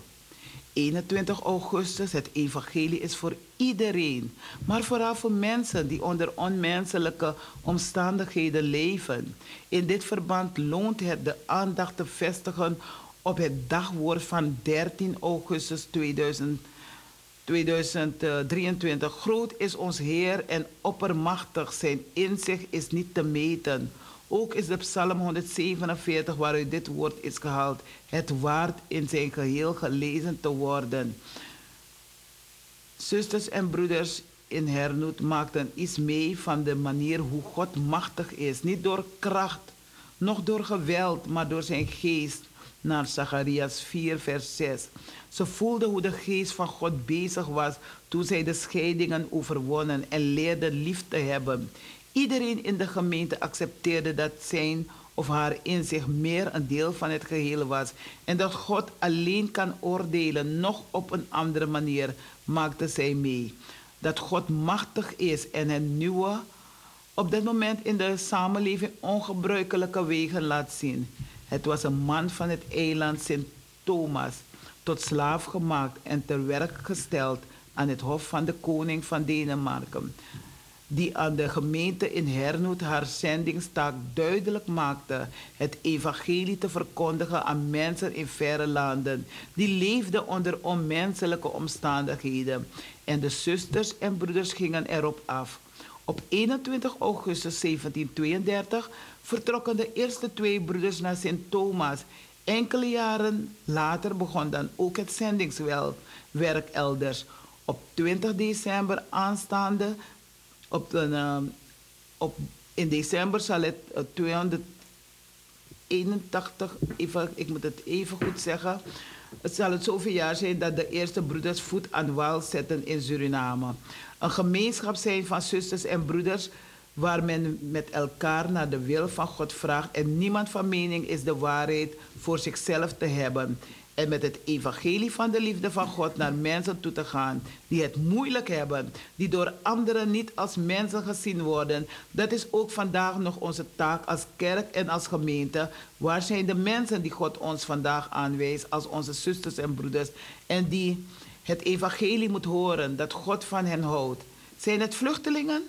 21 augustus, het evangelie is voor iedereen, maar vooral voor mensen die onder onmenselijke omstandigheden leven. In dit verband loont het de aandacht te vestigen op het dagwoord van 13 augustus 2020 2023. Groot is ons Heer en oppermachtig. Zijn inzicht is niet te meten. Ook is de Psalm 147, waaruit dit woord is gehaald, het waard in zijn geheel gelezen te worden. Zusters en broeders in Hernoet maakten iets mee van de manier hoe God machtig is. Niet door kracht, noch door geweld, maar door zijn geest. Naar Zacharias 4, vers 6. Ze voelden hoe de geest van God bezig was toen zij de scheidingen overwonnen en leerden lief te hebben. Iedereen in de gemeente accepteerde dat zijn of haar inzicht meer een deel van het geheel was en dat God alleen kan oordelen, nog op een andere manier, maakte zij mee. Dat God machtig is en een nieuwe, op dit moment in de samenleving ongebruikelijke wegen laat zien. Het was een man van het eiland Sint Thomas tot slaaf gemaakt en ter werk gesteld aan het hof van de koning van Denemarken, die aan de gemeente in Hernoet haar zendingstaak duidelijk maakte het evangelie te verkondigen aan mensen in verre landen, die leefden onder onmenselijke omstandigheden. En de zusters en broeders gingen erop af. Op 21 augustus 1732 vertrokken de eerste twee broeders naar Sint Thomas Enkele jaren later begon dan ook het zendingswerk elders. Op 20 december aanstaande, op de, uh, op, in december zal het uh, 281, even, ik moet het even goed zeggen. Het zal het zoveel jaar zijn dat de eerste broeders voet aan wal zetten in Suriname. Een gemeenschap zijn van zusters en broeders waar men met elkaar naar de wil van God vraagt en niemand van mening is de waarheid voor zichzelf te hebben. En met het evangelie van de liefde van God naar mensen toe te gaan die het moeilijk hebben, die door anderen niet als mensen gezien worden. Dat is ook vandaag nog onze taak als kerk en als gemeente. Waar zijn de mensen die God ons vandaag aanwijst als onze zusters en broeders en die het evangelie moet horen dat God van hen houdt? Zijn het vluchtelingen?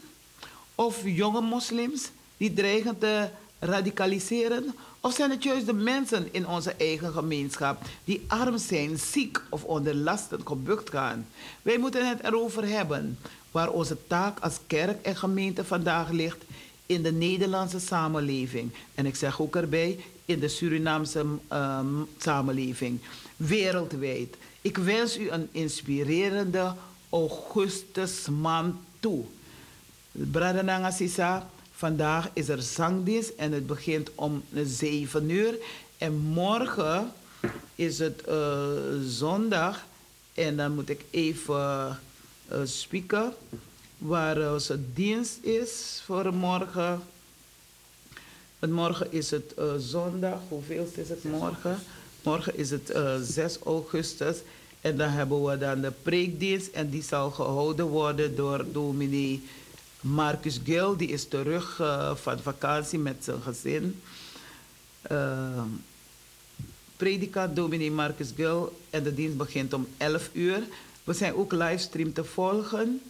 Of jonge moslims die dreigen te radicaliseren? Of zijn het juist de mensen in onze eigen gemeenschap die arm zijn, ziek of onder lasten gebukt gaan? Wij moeten het erover hebben waar onze taak als kerk en gemeente vandaag ligt in de Nederlandse samenleving. En ik zeg ook erbij in de Surinaamse um, samenleving, wereldwijd. Ik wens u een inspirerende augustusmaand toe. Bradananga Sisa, vandaag is er zangdienst en het begint om 7 uur. En morgen is het uh, zondag en dan moet ik even uh, spieken waar onze dienst is voor morgen. Morgen is het zondag. Hoeveel is het morgen? Morgen is het 6 augustus. En dan hebben we dan de preekdienst. En die zal gehouden worden door dominee Marcus Gil, die is terug uh, van vakantie met zijn gezin. Uh, predikant dominee Marcus Gil en de dienst begint om 11 uur. We zijn ook livestream te volgen.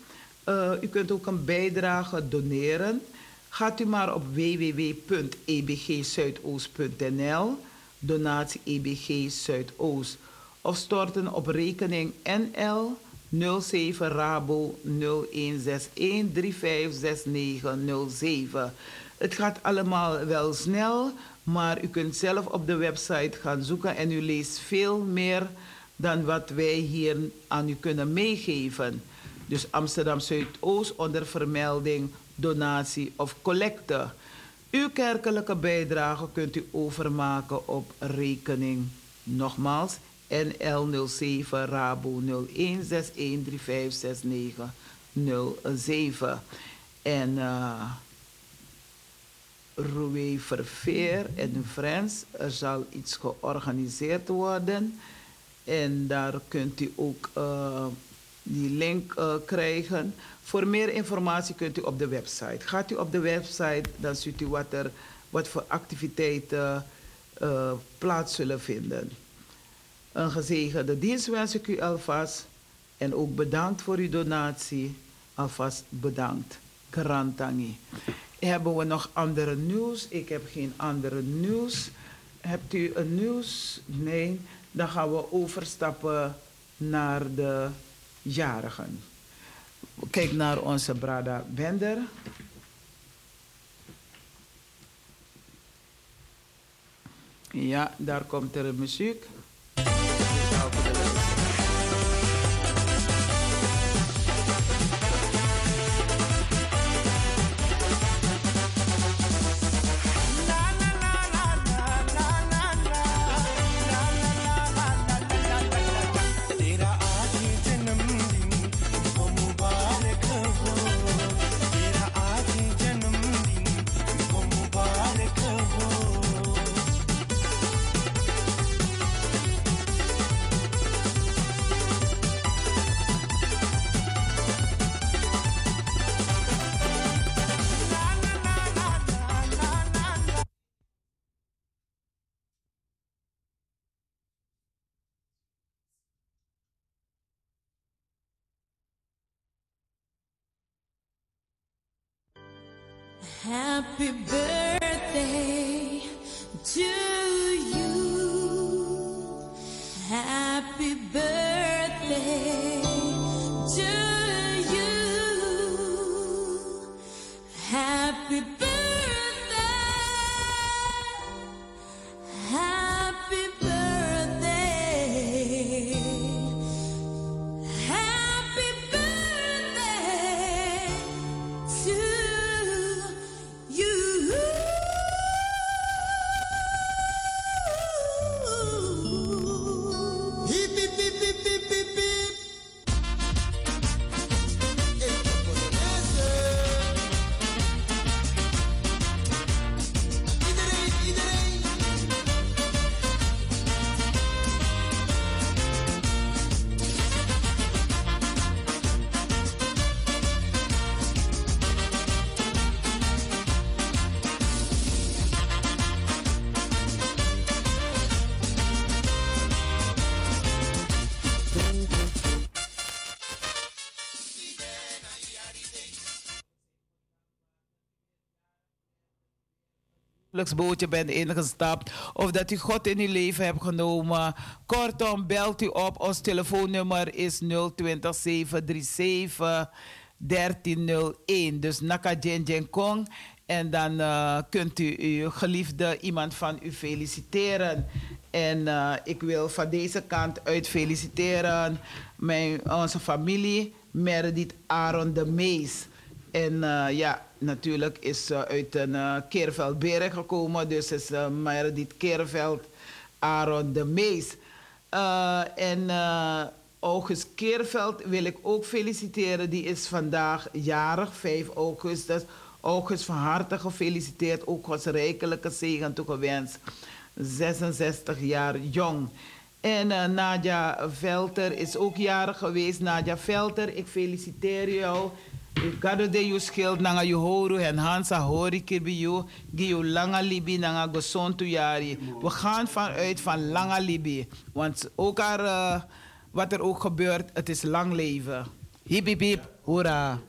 Uh, u kunt ook een bijdrage doneren. Gaat u maar op www.ebgzuidoost.nl, donatie EBG Zuidoost, of storten op rekening NL 07 Rabo 0161356907. Het gaat allemaal wel snel, maar u kunt zelf op de website gaan zoeken en u leest veel meer dan wat wij hier aan u kunnen meegeven. Dus Amsterdam Zuidoost onder vermelding donatie of collecte. Uw kerkelijke bijdrage kunt u overmaken op rekening. Nogmaals, NL07 Rabo 0161356907. En uh, Roué Verveer en Friends, er zal iets georganiseerd worden. En daar kunt u ook uh, die link uh, krijgen. Voor meer informatie kunt u op de website. Gaat u op de website, dan ziet u wat, er, wat voor activiteiten plaats zullen vinden. Een gezegende dienst wens ik u alvast. En ook bedankt voor uw donatie. Alvast bedankt. Grantangi. Hebben we nog andere nieuws? Ik heb geen andere nieuws. Hebt u een nieuws? Nee. Dan gaan we overstappen naar de jarigen. Kijk naar onze Brada Bender. Ja, daar komt er muziek. Bootje bent ingestapt of dat u God in uw leven hebt genomen. Kortom, belt u op. Ons telefoonnummer is 020 737 1301. Dus Naka Jen Jen Kong. En dan uh, kunt u uw geliefde iemand van u feliciteren. En uh, ik wil van deze kant uit feliciteren mijn, onze familie, Meredith Aaron de Mees. En uh, ja, natuurlijk is ze uit een uh, Keerveldberg gekomen. Dus is uh, Meredith Keerveld Aaron de Mees. En August Keerveld wil ik ook feliciteren. Die is vandaag jarig, 5 augustus. August van harte gefeliciteerd. Ook Gods rijkelijke zegen toegewenst. 66 jaar jong. En uh, Nadia Velter is ook jarig geweest. Nadia Velter, ik feliciteer jou. Ik gado de je schild nanga je horu en hansa hori kibiyu. Giu langa libi nanga gosontu jari. We gaan vanuit van langa libi. Want ook uh, wat er ook gebeurt, het is lang leven. Hip hip hip, hoera.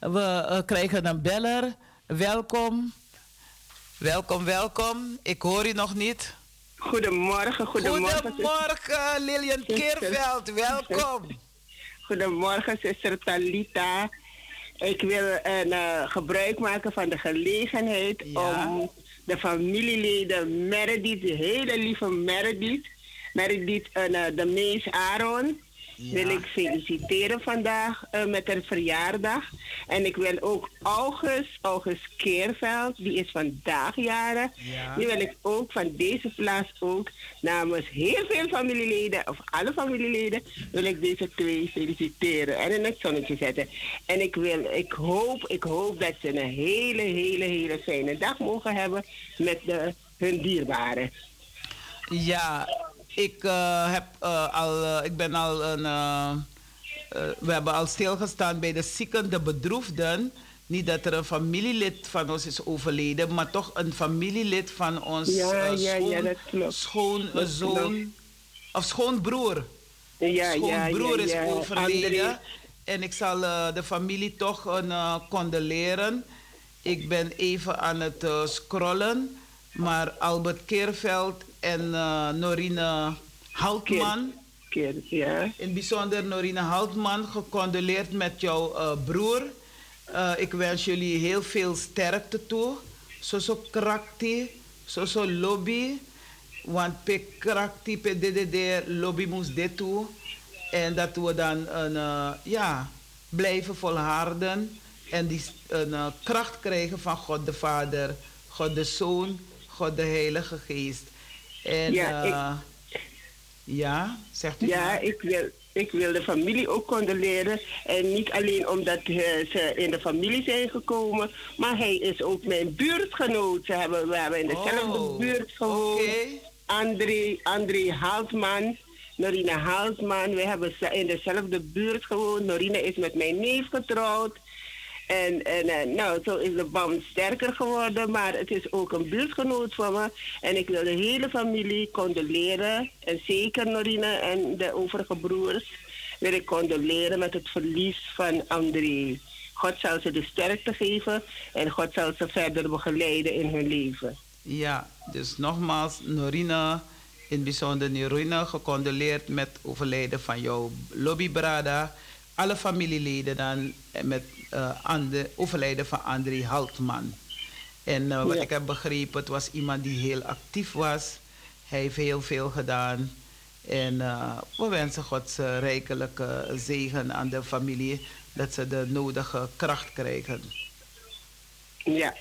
We uh, krijgen een beller. Welkom. Welkom, welkom. Ik hoor u nog niet. Goedemorgen, goedemorgen. Goedemorgen, Lilian Keerveld. Welkom. Goedemorgen, zuster Talita. Ik wil een uh, gebruik maken van de gelegenheid ja. om de familieleden Meredith, de hele lieve Meredith, Meredith uh, de Mees Aaron wil ik feliciteren vandaag uh, met haar verjaardag. En ik wil ook August, August Keerveld, die is vandaag jaren. Die wil ik ook van deze plaats ook namens heel veel familieleden, of alle familieleden, wil ik deze twee feliciteren en in het zonnetje zetten. En ik wil, ik hoop, ik hoop dat ze een hele, hele, hele fijne dag mogen hebben met de, hun dierbaren. Ja, ik, uh, heb, uh, al, uh, ik ben al een. we hebben al stilgestaan bij de zieken, de bedroefden. Niet dat er een familielid van ons is overleden, maar toch een familielid van ons ja, ja, schoon, ja, schoonzoon of schoonbroer. Ja, schoonbroer is overleden. En ik zal de familie toch een condoleren. Ik ben even aan het scrollen. Maar Albert Keerveld en uh, Norine Houtman. Keer, ja. In het bijzonder Norine Houtman, gecondoleerd met jouw uh, broer. Uh, ik wens jullie heel veel sterkte toe. Zo zo krakti, zo zo lobby. Want pe krakti, pe DDD, lobby moest dit toe. En dat we dan een, ja, blijven volharden. En die een kracht krijgen van God de Vader, God de Zoon, God de Heilige Geest. En ja, uh, ik, ja zegt u Ja, maar. ik wil, ik wil de familie ook condoleren. En niet alleen omdat uh, ze in de familie zijn gekomen, maar hij is ook mijn buurtgenoot. Ze hebben, we hebben in dezelfde oh, buurt gewoond. Okay. André, André Haltman. Norine Haltman. We hebben in dezelfde buurt gewoond. Norine is met mijn neef getrouwd. En, en, en nou, zo is de band sterker geworden, maar het is ook een buurtgenoot van me. En ik wil de hele familie condoleren. En zeker Norine en de overige broers wil ik condoleren met het verlies van André. God zal ze de sterkte geven en God zal ze verder begeleiden in hun leven. Ja, dus nogmaals, Norine, in bijzonder Norine, gecondoleerd met overlijden van jouw lobbybrada. Alle familieleden dan met uh, aan de overlijden van André Haltman. En uh, wat ja. ik heb begrepen, het was iemand die heel actief was. Hij heeft heel veel gedaan. En uh, we wensen Gods rijkelijke zegen aan de familie, dat ze de nodige kracht krijgen. Ja,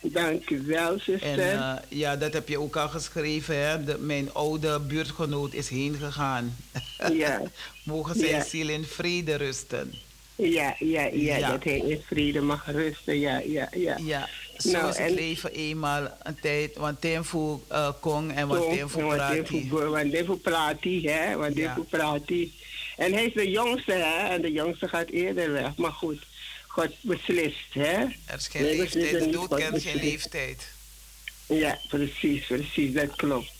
dank u wel, zuster. En ja, dat heb je ook al geschreven, hè? De, mijn oude buurtgenoot is heen gegaan. Ja. Mogen zijn ja. ziel in vrede rusten. Ja, ja, ja, Ja. dat hij in vrede mag rusten. Ja, ja, ja. Ja, zo Nou, is het en- leven eenmaal een tijd. Want tempo uh, kong en wat tempo praat voor- Want voor praat hij, hè. Want voor praat hij. En hij is de jongste, hè. En de jongste gaat eerder weg. Maar goed, God beslist, hè. Er is geen Nee, leeftijd, de dood God kent geen leeftijd. Ja, precies, precies. Dat klopt.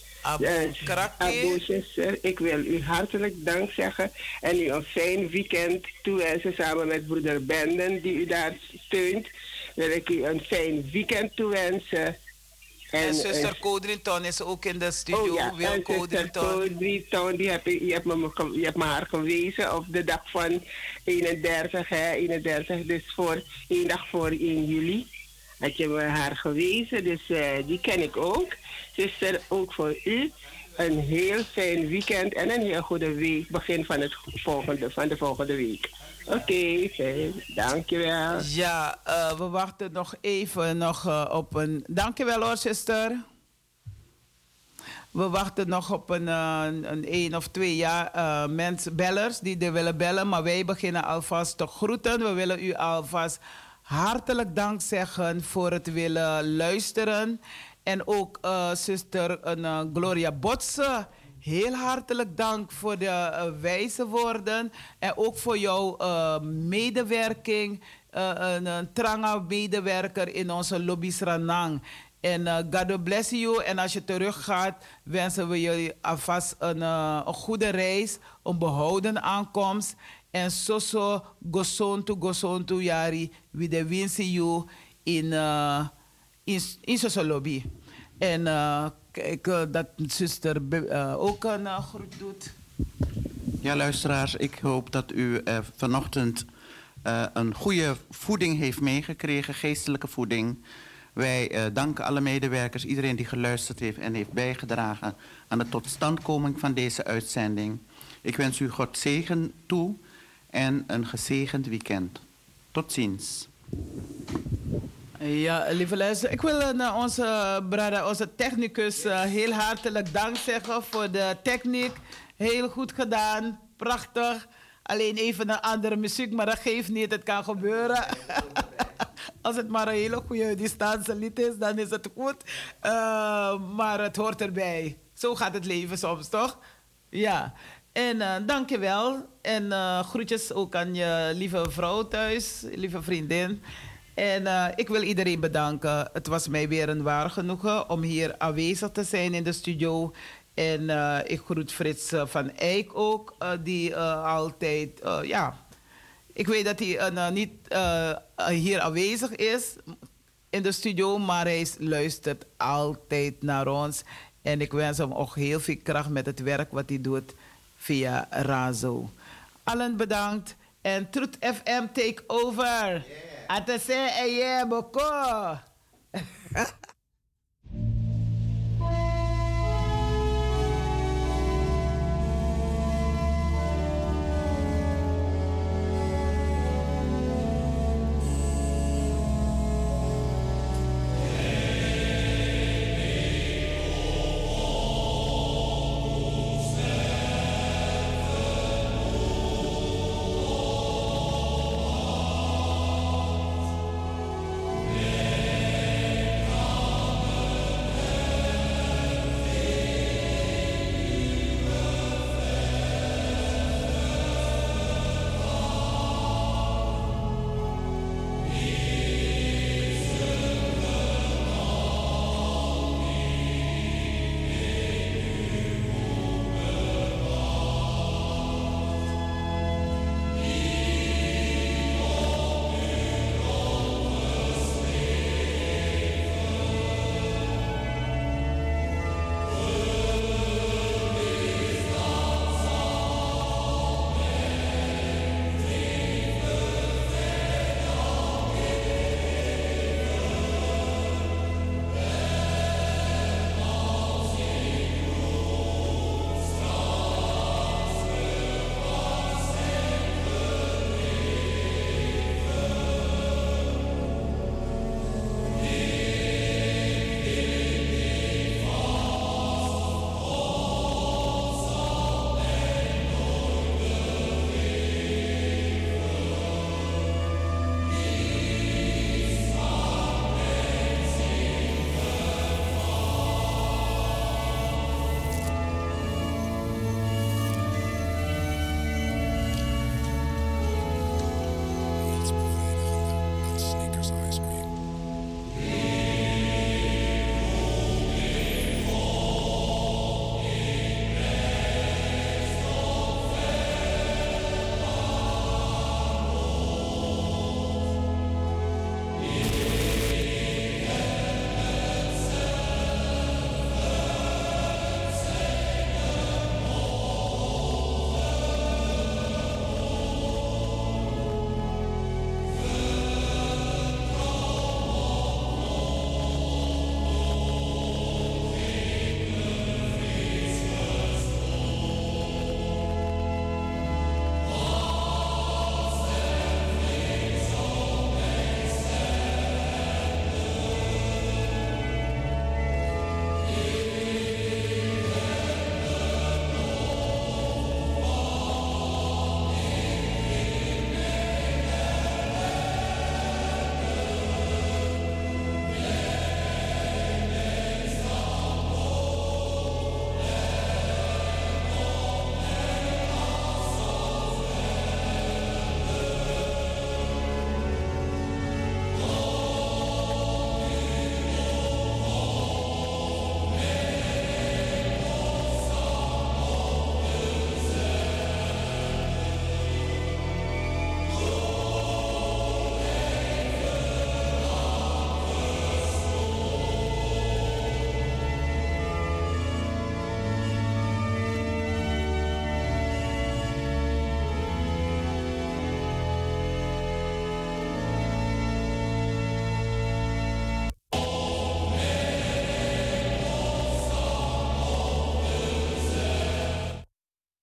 Abu zuster, ik wil u hartelijk dank zeggen en u een fijn weekend toewensen samen met broeder Benden die u daar steunt. Wil ik u een fijn weekend toewensen. En, eh, zuster Codrington is ook in de studio. Oh ja, Wil en die heb je, je, hebt me, je hebt me haar gewezen op de dag van 31, hè, 31, dus voor één dag voor 1 juli. Had je me haar gewezen, dus eh, die ken ik ook. Zuster, ook voor u een heel fijn weekend en een heel goede week. Begin van, het volgende, van de volgende week. Oké, fijn. Dankjewel. Ja, eh, we wachten nog even nog, eh, op een... Dankjewel hoor, zuster. We wachten nog op een, eh, een of twee jaar mensen, bellers die er willen bellen. Maar wij beginnen alvast te groeten. We willen u alvast hartelijk dank zeggen voor het willen luisteren. En ook zuster Gloria Botse. Heel hartelijk dank voor de eh, wijze woorden. En ook voor jouw eh, medewerking. eh, een, een trange medewerker in onze lobby's Ranang. En eh, God bless you. En als je teruggaat, wensen we jullie alvast een, een goede reis, een behouden aankomst. En zo zo, gozontu, gozontu, jari, wie de winst you in, uh, in, in lobby. En uh, kijk uh, dat zuster uh, ook een uh, groet doet. Ja, luisteraars, ik hoop dat u eh, vanochtend eh, een goede voeding heeft meegekregen, geestelijke voeding. Wij eh, danken alle medewerkers, iedereen die geluisterd heeft en heeft bijgedragen aan de totstandkoming van deze uitzending. Ik wens u God zegen toe en een gezegend weekend. Tot ziens. Ja, lieve luister, ik wil uh, onze brother, onze technicus, uh, heel hartelijk dank zeggen voor de techniek. Heel goed gedaan, prachtig. Alleen even een andere muziek, maar dat geeft niet, het kan gebeuren. Als het maar een hele goede distance lied is, dan is het goed. Maar het hoort erbij. Zo gaat het leven soms, toch? Ja. En uh, dankjewel. En groetjes ook aan je lieve vrouw thuis, lieve vriendin. En uh, ik wil iedereen bedanken. Het was mij weer een waar genoegen om hier aanwezig te zijn in de studio. En uh, ik groet Frits van Eyck ook, die altijd, ja, ik weet dat hij niet hier aanwezig is in de studio, maar hij luistert altijd naar ons. En ik wens hem ook heel veel kracht met het werk wat hij doet via Razo. Allen bedankt en Truth FM take over. I 10 yeah, of.